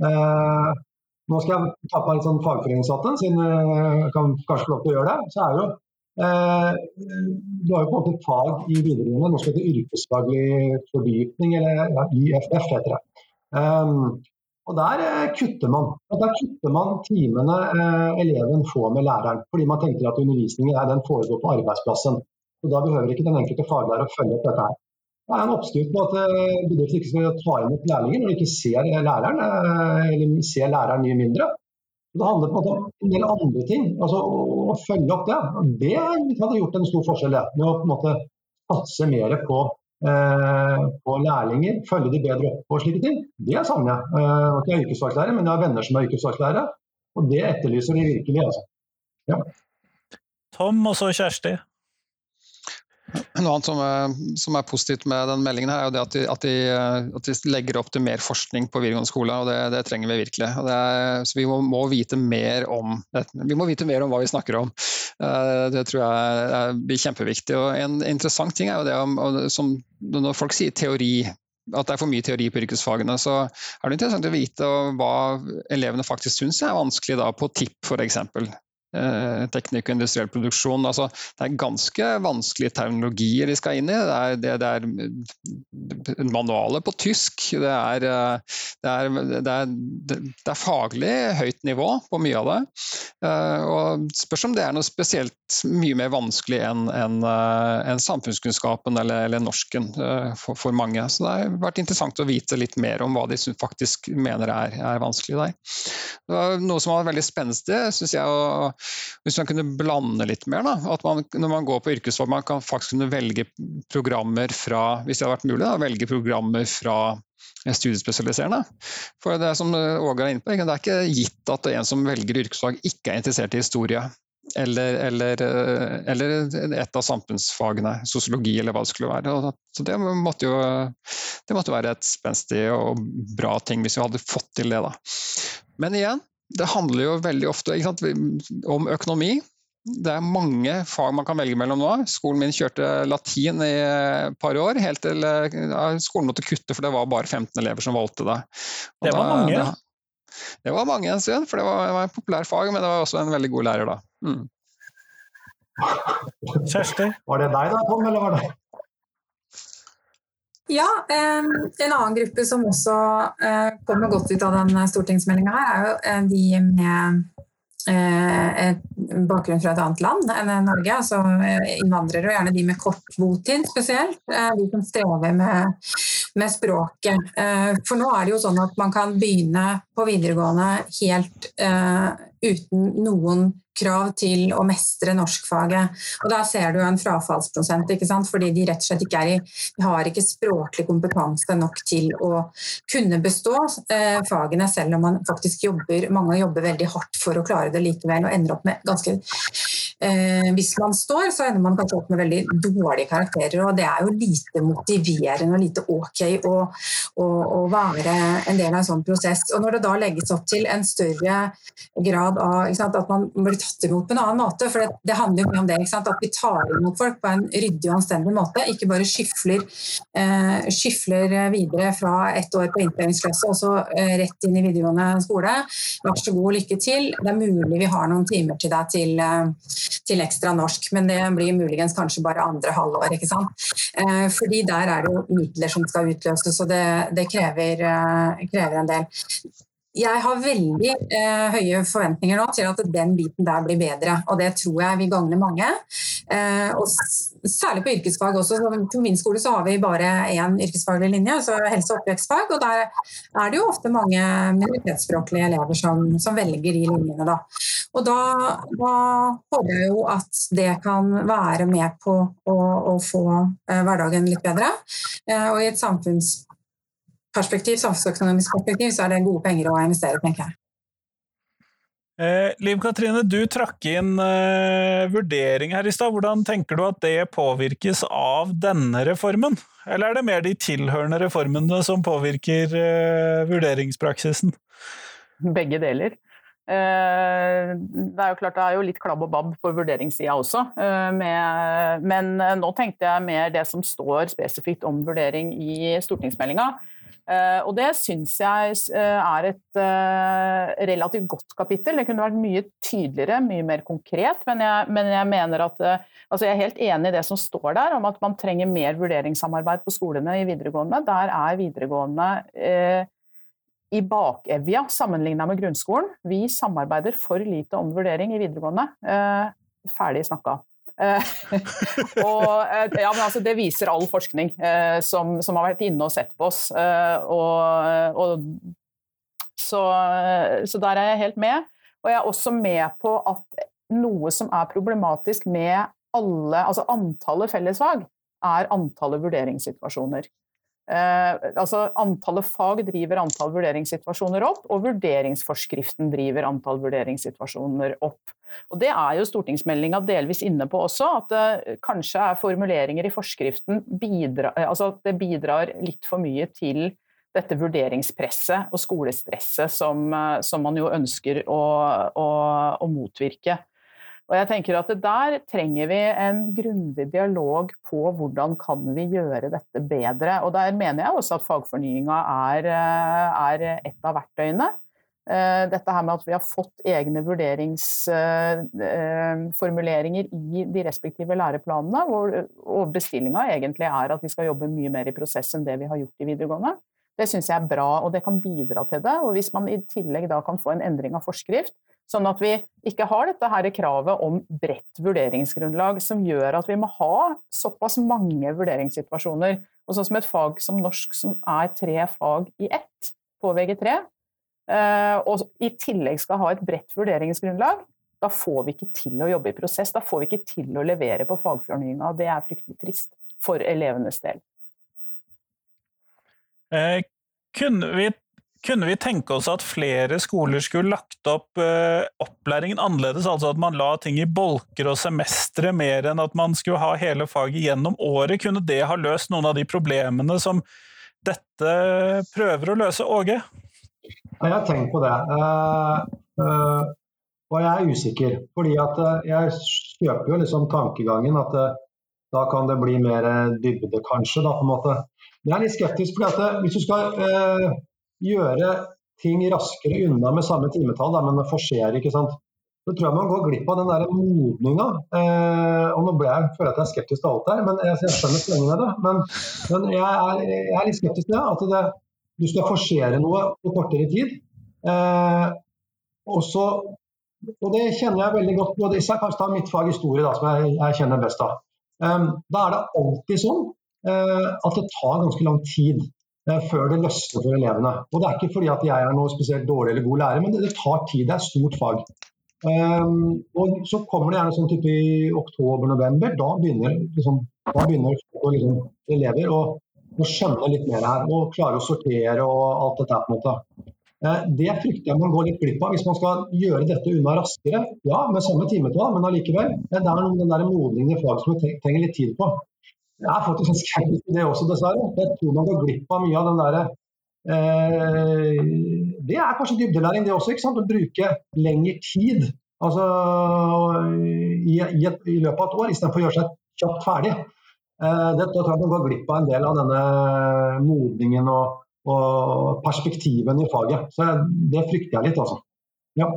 Eh, nå skal jeg ta på meg litt sånn fagforeningshatten, siden jeg kan kanskje få lov til å gjøre det. Så er det jo Eh, du har jo på en måte et fag i videregående, noe som heter yrkesfaglig fordypning, eller ja, YFF heter det. Um, og Der eh, kutter man og der kutter man timene eh, eleven får med læreren. Fordi man tenker at undervisningen er, den foregår på arbeidsplassen. Og Da behøver ikke den enkelte faglærer å følge opp dette. her. Det er en oppskrift på at eh, bedrifter ikke skal ta imot lærlinger når de ikke ser læreren, eller ser læreren mye mindre. Det handler på om en del andre ting. altså Å følge opp det. Det hadde gjort en stor forskjell, det. Med å på en måte satse mer på, eh, på lærlinger, følge de bedre opp og slike ting. Det savner jeg. Eh, jeg er yrkesfagslærer, men jeg har venner som er yrkesfaglærere. Og det etterlyser de virkelig. altså. Ja. Tom og så Kjersti. Noe annet som er, som er, positivt med den meldingen, her er jo det at de, at, de, at de, legger opp til mer forskning på videregående skole. og Det, det trenger vi virkelig. Er, så Vi må, må, vite mer om vi må vite mer om hva vi snakker om. Eh, det tror jeg blir kjempeviktig. og En interessant ting er jo det om, som, når folk sier teori at det er for mye teori på yrkesfagene, så er det interessant å vite hva elevene faktisk syns er vanskelig da, på TIP f.eks. Eh, teknikk og industriell produksjon. Altså, det er ganske vanskelige terminologier de skal inn i. Det er, det, det er manualer på tysk. Det er, eh, det er, det er, faglig høyt nivå på mye av det. Eh, og Spørs om det er noe spesielt mye mer vanskelig enn en, en samfunnskunnskapen eller, eller norsken for, for, mange. Så det har vært interessant å vite litt mer om hva de faktisk mener er, er vanskelig der. Noe som var veldig spenstig, syns jeg. å hvis man kunne blande litt mer, da, at man, når man går på yrkesfag, man kan faktisk kunne velge programmer fra hvis det hadde vært mulig, da, velge programmer fra studiespesialiserende. For det som Åge er inne på, det er ikke gitt at en som velger yrkesfag ikke er interessert i historie. Eller, eller, eller et av samfunnsfagene, sosiologi eller hva det skulle være. Så det måtte jo det måtte være et spenstig og bra ting hvis vi hadde fått til det. da. Men igjen, det handler jo veldig ofte sant, om økonomi. Det er mange fag man kan velge mellom nå. Skolen min kjørte latin i et par år, helt til ja, skolen måtte kutte for det var bare 15 elever som valgte det. Og det var da, mange? Det, det, var mange en stund, for det var, det var en populær fag, men det var også en veldig god lærer da. Mm. Kjersti? Var det deg da, Tom, eller var det ja, en annen gruppe som også eh, kommer godt ut av denne stortingsmeldinga er jo eh, de med eh, bakgrunn fra et annet land enn Norge, altså innvandrere, og gjerne de med kort botid spesielt. De som strever med, med språket. For nå er det jo sånn at man kan begynne på videregående helt uten noen krav til å mestre norskfaget. Og da ser du en frafallsprosent, fordi de rett og slett ikke er i, de har ikke språklig kompetanse nok til å kunne bestå eh, fagene, selv om man faktisk jobber, mange jobber veldig hardt for å klare det likevel, og ender opp med ganske eh, Hvis man står, så ender man kanskje opp med veldig dårlige karakterer, og det er jo lite motiverende og lite ok å, å, å være en del av en sånn prosess. Og Når det da legges opp til en større grad av sant, at man blir tatt imot på en annen måte. For det, det handler jo mye om det. At vi tar imot folk på en ryddig og anstendig måte. Ikke bare skyfler, eh, skyfler videre fra ett år på innføringsklasse og så eh, rett inn i videregående skole. Vær så god, lykke til. Det er mulig vi har noen timer til deg til, eh, til ekstra norsk, men det blir muligens kanskje bare andre halvår. ikke sant? Eh, fordi der er det jo midler som skal utløses, og det, det krever, eh, krever en del jeg har veldig eh, høye forventninger nå til at den biten der blir bedre. Og det tror jeg vil gagne mange. Eh, og særlig på yrkesfag også. På min skole så har vi bare én yrkesfaglig linje, altså helse- og oppvekstfag. Og der er det jo ofte mange minoritetsspråklige elever som, som velger de linjene, da. Og da, da, håper jeg jo at det kan være med på å, å få eh, hverdagen litt bedre. Eh, og i et samfunns perspektiv, samfunnsøkonomisk perspektiv, så er det gode penger å investere, tenker jeg. Eh, Liv Katrine, du trakk inn eh, vurdering her i stad. Hvordan tenker du at det påvirkes av denne reformen? Eller er det mer de tilhørende reformene som påvirker eh, vurderingspraksisen? Begge deler. Eh, det er jo klart det er jo litt klabb og babb på vurderingssida også, eh, med, men nå tenkte jeg mer det som står spesifikt om vurdering i stortingsmeldinga. Uh, og det syns jeg uh, er et uh, relativt godt kapittel. Det kunne vært mye tydeligere, mye mer konkret, men jeg, men jeg mener at altså Jeg er helt enig i det som står der, om at man trenger mer vurderingssamarbeid på skolene i videregående. Der er videregående i bakevja sammenligna med grunnskolen. Vi samarbeider for lite om vurdering i videregående. ferdig snakka. Eh, og, eh, ja, altså, det viser all forskning eh, som, som, har vært inne og sett på oss. Og, og, så, så, der er jeg helt med. Og jeg er også med på at noe som er problematisk med alle, altså antallet fellesfag, er antallet vurderingssituasjoner. Eh, altså Antallet fag driver antall vurderingssituasjoner opp, og vurderingsforskriften driver antall vurderingssituasjoner opp. Og Det er jo stortingsmeldinga delvis inne på også, at det kanskje er formuleringer i forskriften bidra, altså at det bidrar litt for mye til dette vurderingspresset og skolestresset som, som man jo ønsker å, å, å motvirke. Og jeg tenker at Der trenger vi en grundig dialog på hvordan kan vi gjøre dette bedre. Og Der mener jeg også at fagfornyinga er, er et av verktøyene. Eh, dette her med at vi har fått egne vurderingsformuleringer i de respektive læreplanene, og bestillinga egentlig er at vi skal jobbe mye mer i prosess enn det vi har gjort i videregående. Det syns jeg er bra, og det kan bidra til det. Og hvis man i tillegg da kan få en endring av forskrift, Sånn at vi ikke har dette her kravet om bredt vurderingsgrunnlag, som gjør at vi må ha såpass mange vurderingssituasjoner. Og sånn som et fag som norsk, som er tre fag i ett på VG3, eh, og i tillegg skal ha et bredt vurderingsgrunnlag, da får vi ikke til å jobbe i prosess. Da får vi ikke til å levere på fagfornyinga. Det er fryktelig trist for elevenes del. Eh, kunne vi kunne vi tenke oss at flere skoler skulle lagt opp uh, opplæringen annerledes? Altså at man la ting i bolker og semestre mer enn at man skulle ha hele faget gjennom året? Kunne det ha løst noen av de problemene som dette prøver å løse, Åge? Jeg har tenkt på det. Uh, uh, og jeg er usikker. Fordi jeg kjøper jo liksom tankegangen at da kan det bli mer dybde, kanskje. Da, på en måte. Men jeg er litt skeptisk. fordi at hvis du skal gjøre ting raskere unna med samme timetall, da, men forsere. ikke sant? Så tror jeg man går glipp av den der modninga. Eh, og nå ble jeg, føler jeg at jeg er skeptisk til alt her, men jeg, skjønner poenget med det. Men, men jeg, er, jeg, er, litt skeptisk til det. At det, du skal forsere noe på kortere tid. Eh, og, så, og det kjenner jeg veldig godt på. Hvis jeg kanskje tar mitt fag historie, da, som jeg, jeg kjenner best av. Um, da er det alltid sånn uh, at det tar ganske lang tid før det løsner for elevene. Og Det er ikke fordi at jeg er noe spesielt dårlig eller god lærer, men det, det tar tid. Det er stort fag. Um, og Så kommer det gjerne sånn type i oktober-november. Da begynner, liksom, da begynner liksom, elever å, å, skjønne litt mer her og klare å sortere og alt dette. på en måte. Uh, det frykter jeg man går litt glipp av hvis man skal gjøre dette unna raskere. Ja, med samme timetall, men allikevel. Det er noen den der modningen i fag som vi trenger litt tid på. Jeg er faktisk en skeptisk til det også, dessverre. Jeg tror man går glipp av mye av den derre eh, Det er kanskje dybdelæring, det også. ikke sant? Å bruke lengre tid altså, i, i, et, i, løpet av et år, istedenfor å gjøre seg kjapt ferdig. Eh, det, da tror jeg man går glipp av en del av denne modningen og, og perspektiven i faget. Så det frykter jeg litt, altså. Ja.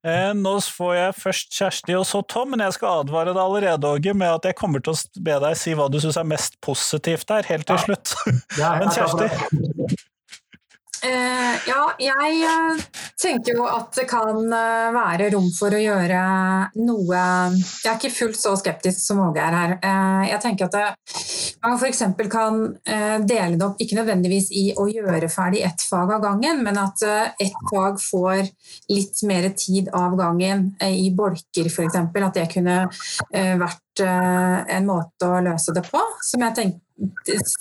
Eh, nå får jeg først Kjersti og så Tom, men jeg skal advare deg allerede Åge, med at jeg kommer til å be deg si hva du syns er mest positivt der, helt til slutt. men Kjersti? Uh, ja, jeg uh, tenker jo at det kan uh, være rom for å gjøre noe Jeg er ikke fullt så skeptisk som Åge er her. jeg tenker at det, man f.eks. kan dele det opp, ikke nødvendigvis i å gjøre ferdig ett fag av gangen, men at ett fag får litt mer tid av gangen i bolker f.eks. At det kunne vært en måte å løse det på, som jeg tenker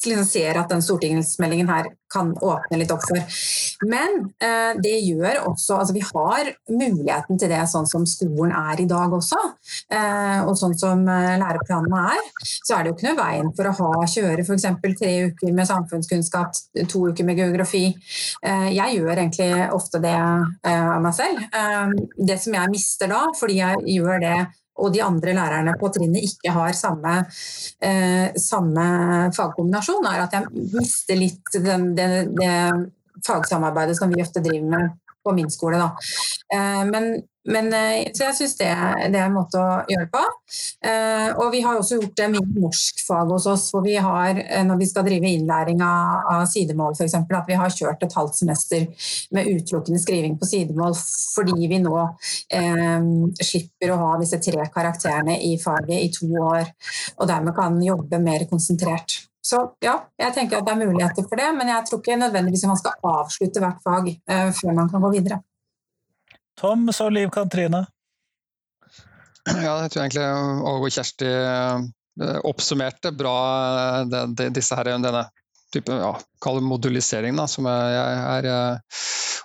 liksom ser at den stortingsmeldingen her kan åpne litt opp for. Men eh, det gjør også altså Vi har muligheten til det sånn som skolen er i dag også, eh, og sånn som eh, læreplanene er. Så er det jo ikke noe veien for å ha, kjøre f.eks. tre uker med samfunnskunnskap, to uker med geografi. Eh, jeg gjør egentlig ofte det eh, av meg selv. Eh, det som jeg mister da, fordi jeg gjør det og de andre lærerne på trinnet ikke har samme, eh, samme fagkombinasjon, er at jeg mister litt den, det, det, fagsamarbeidet som vi ofte driver med på min skole. Da. Eh, men men, eh, så jeg syns det, det, er en måte å gjøre på. Eh, og vi har også gjort det med norskfag hos oss, hvor vi har, når vi skal drive innlæring av, av sidemål f.eks., at vi har kjørt et halvt semester med utelukkende skriving på sidemål fordi vi nå eh, slipper å ha disse tre karakterene i faget i to år, og dermed kan jobbe mer konsentrert. Så ja, jeg tenker at det er muligheter for det, men jeg tror ikke nødvendigvis man skal avslutte hvert fag eh, før man kan gå videre. Tom, så Liv Katrine? Ja, jeg tror egentlig Åge og Kjersti eh, oppsummerte bra eh, disse her, denne type ja, modulisering, da, som jeg, er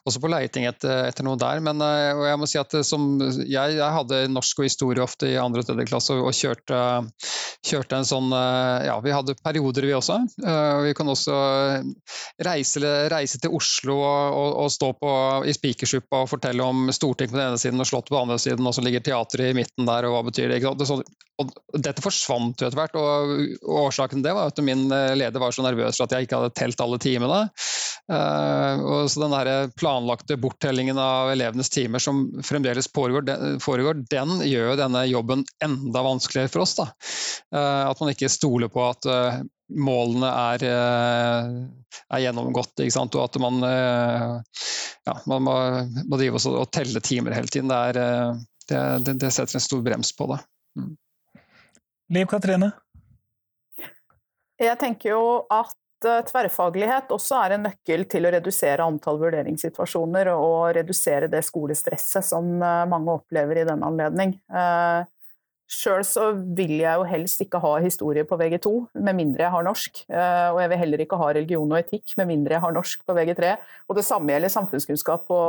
også på leiting etter, etter, noe der. Men jeg må si at som, jeg, jeg, hadde norsk og historie ofte i andre og tredje klasse og, og kjørte, kjørte, en sånn Ja, vi hadde perioder, vi også. Vi kan også reise, reise til Oslo og, og, og stå på, i Spikersuppa og fortelle om Stortinget på den ene siden og Slottet på den andre siden, og så ligger teatret i midten der, og hva betyr det? det sånn, og dette forsvant jo etter hvert, og, årsaken til det var at min eh, leder var så nervøs for at jeg ikke hadde telt alle timene. Uh, og så den der planlagte borttellingen av elevenes timer som fremdeles foregår, den, foregår, den gjør jo denne jobben enda vanskeligere for oss. Da. Uh, at man ikke stoler på at uh, målene er, er gjennomgått, og at man, ja, man må, må drive og telle timer hele tiden. Det, er, det, det, det setter en stor brems på det. Mm. Liv Katrine? Jeg tenker jo at eh, tverrfaglighet også er en nøkkel til å redusere antall vurderingssituasjoner og redusere det skolestresset som eh, mange opplever i den anledning. Eh, Sjøl så vil jeg jo helst ikke ha historie på VG2, med mindre jeg har norsk. Og jeg vil heller ikke ha religion og etikk, med mindre jeg har norsk på VG3. Og det samme gjelder samfunnskunnskap på,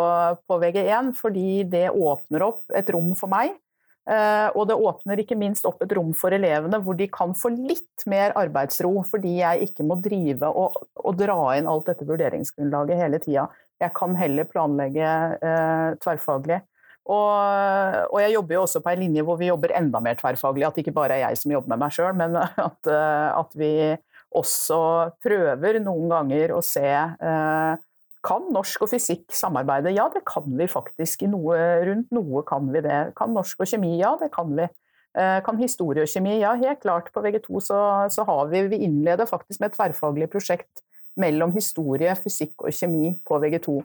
på VG1, fordi det åpner opp et rom for meg Eh, og det åpner ikke minst opp et rom for elevene hvor de kan få litt mer arbeidsro, fordi jeg ikke må drive og, og dra inn alt dette vurderingsgrunnlaget hele tida. Jeg kan heller planlegge eh, tverrfaglig. Og, og, jeg jobber jo også på en linje hvor vi jobber enda mer tverrfaglig. At det ikke bare er jeg som jobber med meg sjøl, men at, eh, at, vi også prøver noen ganger å se eh, kan norsk og fysikk samarbeide? Ja, det kan vi faktisk. I noe, rundt noe kan vi det. Kan norsk og kjemi? Ja, det kan vi. Eh, kan historie og kjemi? Ja, helt klart. På VG2 så, så har vi Vi innleder faktisk med et tverrfaglig prosjekt mellom historie, fysikk og kjemi på VG2.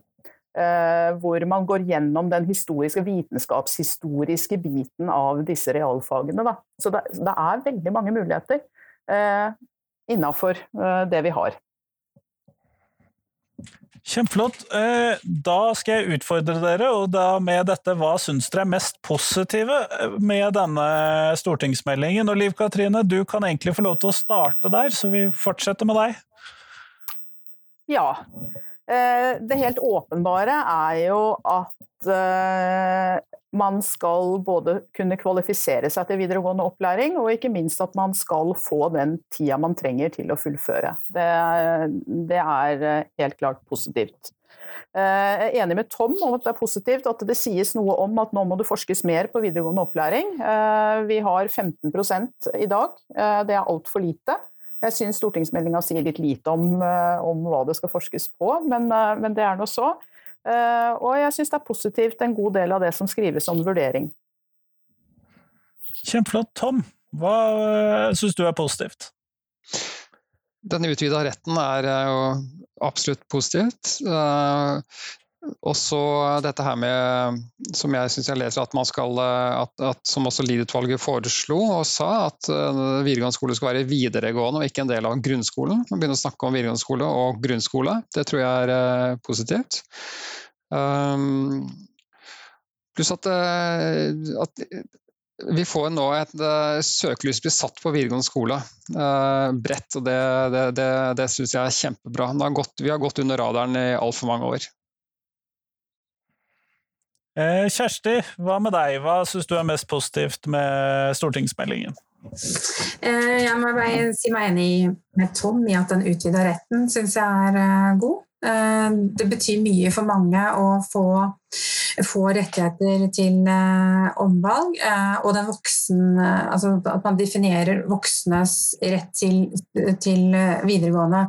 Eh, hvor man går gjennom den historiske, vitenskapshistoriske biten av disse realfagene. Da. Så det, det, er veldig mange muligheter eh, innafor eh, det vi har. Kjempeflott. Eh, da skal jeg utfordre dere, og da med dette, hva syns dere er mest positive eh, med denne stortingsmeldingen? Og Liv Katrine, du kan egentlig få lov til å starte der, så vi fortsetter med deg. Ja. Eh, det helt åpenbare er jo at man skal både kunne kvalifisere seg til videregående opplæring, og ikke minst at man skal få den tida man trenger til å fullføre. Det, det er eh, helt klart positivt. Eh, jeg er enig med Tom om at det er positivt at det sies noe om at nå må det forskes mer på videregående opplæring. Eh, vi har 15 i dag. Det er altfor lite. Jeg syns stortingsmeldinga sier litt lite om, om, hva det skal forskes på, men, men det er nå så. Eh, og jeg syns det er positivt en god del av det som skrives om vurdering. Kjempeflott. Tom, hva eh, syns du er positivt? Den utvida retten er eh, jo absolutt positivt. Og så dette her med, som jeg syns jeg leser, at man skal at, at Som også Lied-utvalget foreslo og sa, at videregående skole skal være videregående og ikke en del av grunnskolen. Man begynner å snakke om videregående skole og grunnskole. Det tror jeg er positivt. Um, pluss at, at, vi får nå et søkelys blir satt på videregående skole uh, bredt, og det, det, det, det syns jeg er kjempebra. Har gått, vi har gått under radaren i altfor mange år. Eh, Kjersti, hva med deg? Hva syns du er mest positivt med stortingsmeldingen? Eh, jeg må bare si meg enig med Tom i at den utvida retten syns jeg er eh, god. Det betyr mye for mange å få, få rettigheter til omvalg. Og voksen, altså at man definerer voksnes rett til, til videregående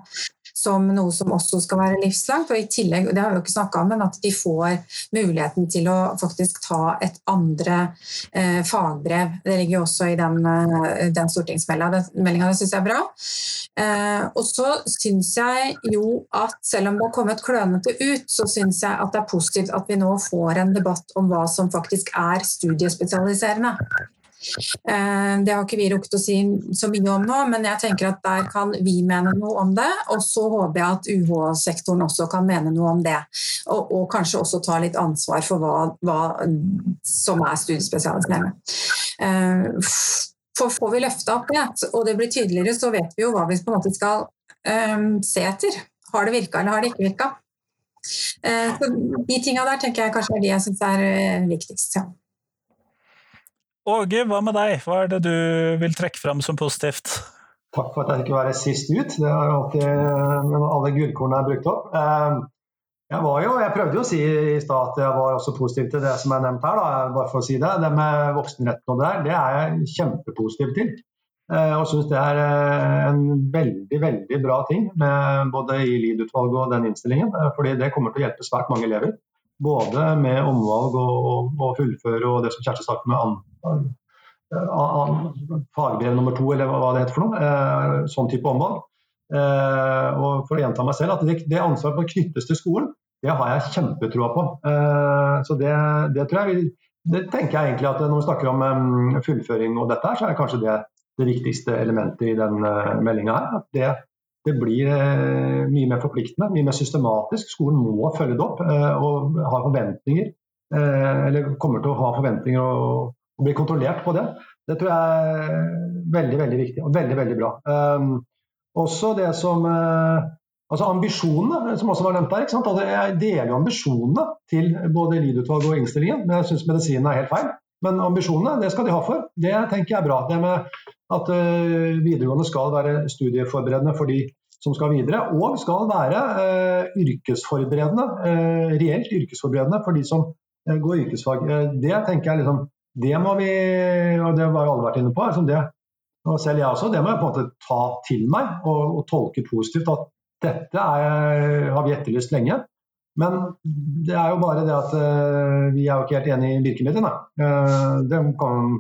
som noe som også skal være livslangt. Og i tillegg, det har vi jo ikke snakka om, men at de får muligheten til å faktisk ta et andre eh, fagbrev. Det ligger jo også i den, eh, den stortingsmeldinga. Det syns jeg er bra. Eh, og så syns jeg jo at selv om det har kommet klønete ut, så syns jeg at det er positivt at vi nå får en debatt om hva som faktisk er studiespesialiserende. Eh, det har ikke vi rukket å si så mye om nå, men jeg tenker at der kan vi mene noe om det. Og så håper jeg at UH-sektoren også kan mene noe om det. Og, og, kanskje også ta litt ansvar for hva, hva som er studiespesialiserende. Eh, for får vi løfta opp det, og det blir tydeligere, så vet vi jo hva vi på en måte skal se etter. Har det virka, eller har det ikke virka? Så de tinga der tenker jeg kanskje er de jeg syns er viktigst. Ja. Åge, hva med deg? Hva er det du vil trekke fram som positivt? Takk for at jeg fikk være sist ut. Det har alltid med alle gullkornene er brukt opp. Jeg, jo, jeg, prøvde jo å si i stad at jeg var også positiv til det som er nevnt her. Da, bare for å si Det Det med voksenretten og det der, det er jeg kjempepositiv til. Eh, og syns det er eh, en veldig veldig bra ting med både i LID-utvalget og den innstillingen. Eh, fordi det kommer til å hjelpe svært mange elever. Både med omvalg og, og fullføre og det som Kjersti snakket med fagbrev nummer to, eller hva det heter for noe. Sånn type omvalg. Og for å gjenta meg selv, at det, det ansvaret å knyttes til skolen. Det har jeg kjempetroa på. Eh, så det, det, tror jeg det tenker jeg egentlig at når vi snakker om fullføring og dette, her, så er kanskje det det viktigste elementet i den uh, meldinga her. At det, det, blir eh, mye mer forpliktende, mye mer systematisk. Skolen må følge det opp og ha forventninger. Eller kommer til å ha forventninger og, bli kontrollert på det. Det tror jeg er veldig, veldig viktig og veldig, veldig bra. også det som Altså Ambisjonene, som også var nevnt der. Altså, jeg deler jo ambisjonene til både Lied-utvalget og innstillingen, men jeg syns medisinen er helt feil. Men ambisjonene, det skal de ha for. Det tenker jeg er bra. Det med at uh, videregående skal være studieforberedende for de som skal videre, og skal være uh, yrkesforberedende, uh, reelt yrkesforberedende for de som går yrkesfag. det tenker jeg liksom Det må vi, og det har alle vært inne på, liksom det, og selv jeg også, det må jeg på en måte ta til meg og, og tolke positivt. at dette er, har vi etterlyst lenge. Men det er jo bare det at uh, vi er jo ikke helt enig i virkemidlene. Uh, det kan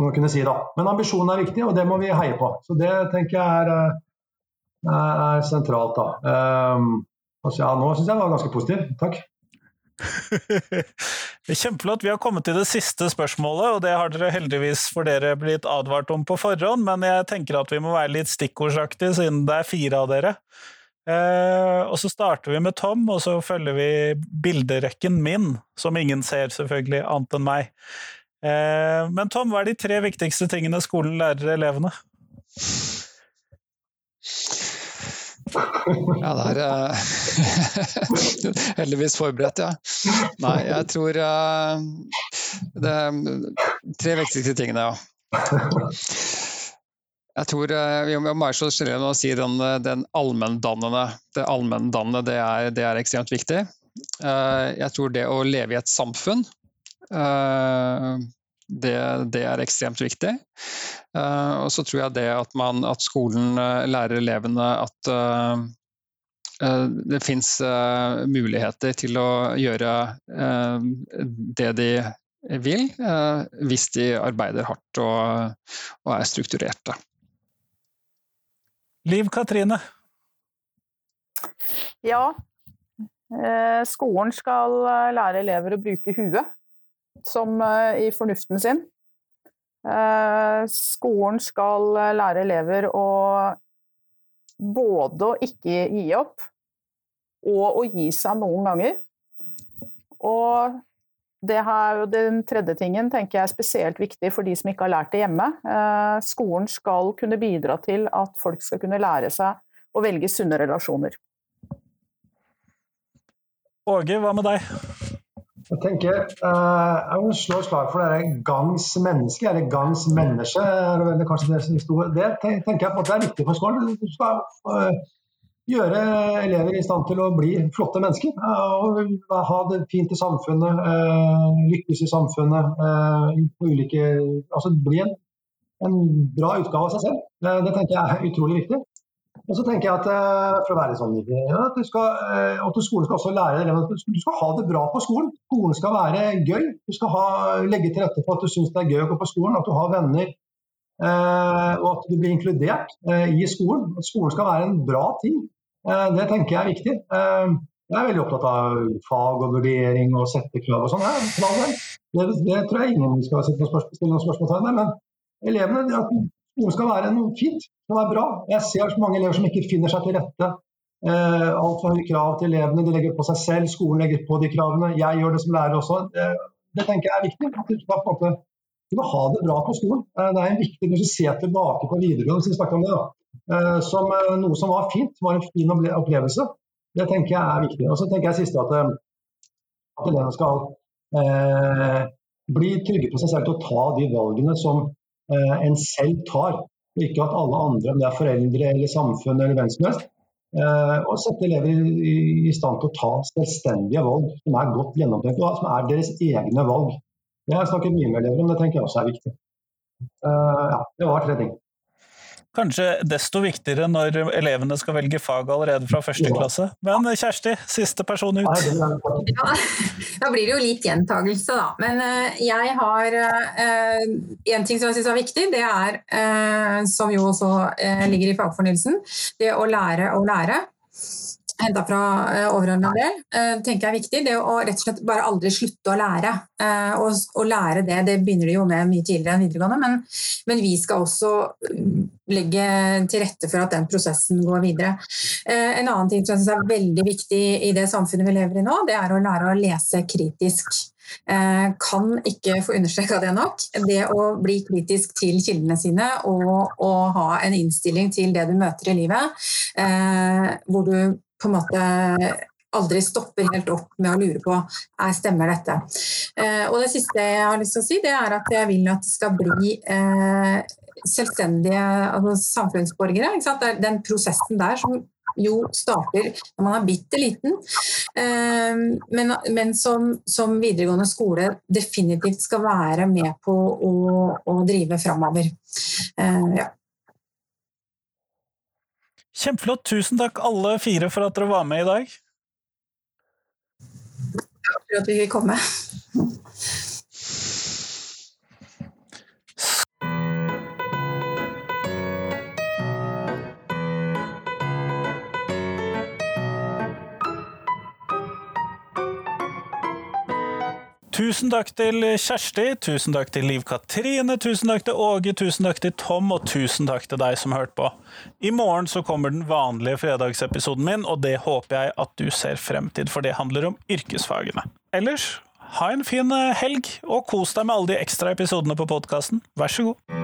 man kunne si, da. Men ambisjonen er viktig, og det må vi heie på. Så det tenker jeg er, er, er sentralt, da. Um, altså, ja, nå syns jeg var ganske positiv. Takk. Kjempeflott. Vi har kommet til det siste spørsmålet, og det har dere heldigvis for dere blitt advart om på forhånd, men jeg tenker at vi må være litt stikkordsaktige siden det er fire av dere. Eh, og så starter vi med Tom, og så følger vi bilderekken min, som ingen ser, selvfølgelig, annet enn meg. Eh, men Tom, hva er de tre viktigste tingene skolen lærer elevene? Ja, det er uh, heldigvis forberedt, ja. Nei, jeg tror uh, det tre viktigste tingene, ja. Jeg tror uh, vi må være så generelle å si den, den allmenndannende. Det allmenndannende det er, det er ekstremt viktig. jeg tror det å leve i et samfunn det, det, er ekstremt viktig. Uh, og så tror jeg det at, man, at skolen uh, lærer elevene at det fins muligheter til å gjøre det de vil, hvis de arbeider hardt og, og er strukturerte. Liv Katrine? Ja, skolen skal lære elever å bruke huet som eh, i fornuften sin. Eh, skolen skal lære elever å både å ikke gi opp, og å gi seg noen ganger. Og det her, den tredje tingen tenker jeg er spesielt viktig for de som ikke har lært det hjemme. Eh, skolen skal kunne bidra til at folk skal kunne lære seg å velge sunne relasjoner. Åge, hva med deg? Jeg tenker, uh, jeg vil slå slag for det gangs menneske, eller gangs menneske. er det kanskje det som sto. Det tenker jeg på at det er viktig for skolen. Du skal uh, gjøre elever i stand til å bli flotte mennesker. Uh, og ha det fint i samfunnet, lykkes i samfunnet. på ulike, altså Bli en, en bra utgave av seg selv. det tenker jeg er utrolig viktig. Og så tenker jeg at eh, for å være sånn, at, skal, eh, at skolen skal også lære du skal ha det bra på skolen. Skolen skal være gøy. Du skal ha, legge til rette for at du syns det er gøy å gå på skolen, at du har venner. Eh, og at du blir inkludert i skolen. At skolen skal være en bra ting. det tenker jeg er viktig. jeg er veldig opptatt av fag og vurdering og settekrav og sånn. Det, det, tror jeg ingen skal stille noen spørsmål med. Men elevene, skolen skal være noe fint kan være bra. Jeg ser så mange elever som ikke finner seg til rette. Eh, Altfor høye krav til elevene. De legger på seg selv, skolen legger på de kravene. Jeg gjør det som lærer også. Det, det tenker jeg er viktig. At du skal på en måte du må ha det bra på skolen. Eh, det er en viktig, Når du ser tilbake på videregående, hvis vi om det da. eh, som eh, noe som var fint, var en fin opplevelse. Det tenker jeg er viktig. Og så tenker jeg siste at, at elevene skal eh, bli trygge på seg selv til å ta de valgene som eh, en selv tar. Og ikke at alle andre, om det er foreldre eller samfunn eller hvem som helst, eh, og sette elever i, i, stand til å ta selvstendige valg som er godt gjennomtenkt, og som er deres egne valg. Det har jeg snakket mye med elever om, det tenker jeg også er viktig. Eh, ja, det var tre ting. Kanskje desto viktigere når elevene skal velge fag allerede fra første klasse. Men Kjersti, siste person ut. Ja, da blir det jo litt gjentagelse, da. Men uh, jeg har uh, en ting som jeg syns er viktig. Det er, uh, som jo også ligger i fagfornyelsen, det å lære å lære henta fra uh, overordna del, uh, tenker jeg er viktig. Det å rett og slett bare aldri slutte å lære. Å og, og, lære det, det begynner de jo med mye tidligere enn videregående, men, men, vi skal også legge til rette for at den prosessen går videre. En annen ting som jeg synes er veldig viktig i det samfunnet vi lever i nå, det er å lære å lese kritisk. kan ikke få understreka det nok. Det å bli kritisk til kildene sine og, og, ha en innstilling til det du møter i livet, hvor du på en måte aldri stopper helt opp med å lure på er stemmer dette. Eh, og det siste jeg har lyst til å si, det er at jeg vil at det skal bli eh, selvstendige altså samfunnsborgere. Den prosessen der som jo starter når man er bitte liten, eh, men, men som, som, videregående skole definitivt skal være med på å, å drive framover. Ja. Kjempeflott. Tusen takk alle fire for at dere var med i dag. Takk for at vi fikk komme. Tusen takk til Kjersti, tusen takk til Liv Katrine, tusen takk til Åge, tusen takk til Tom, og tusen takk til deg som hørte på. I morgen så kommer den vanlige fredagsepisoden min, og det håper jeg at du ser frem til, for det handler om yrkesfagene. Ellers, ha en fin helg, og kos deg med alle de ekstra episodene på podkasten. Vær så god.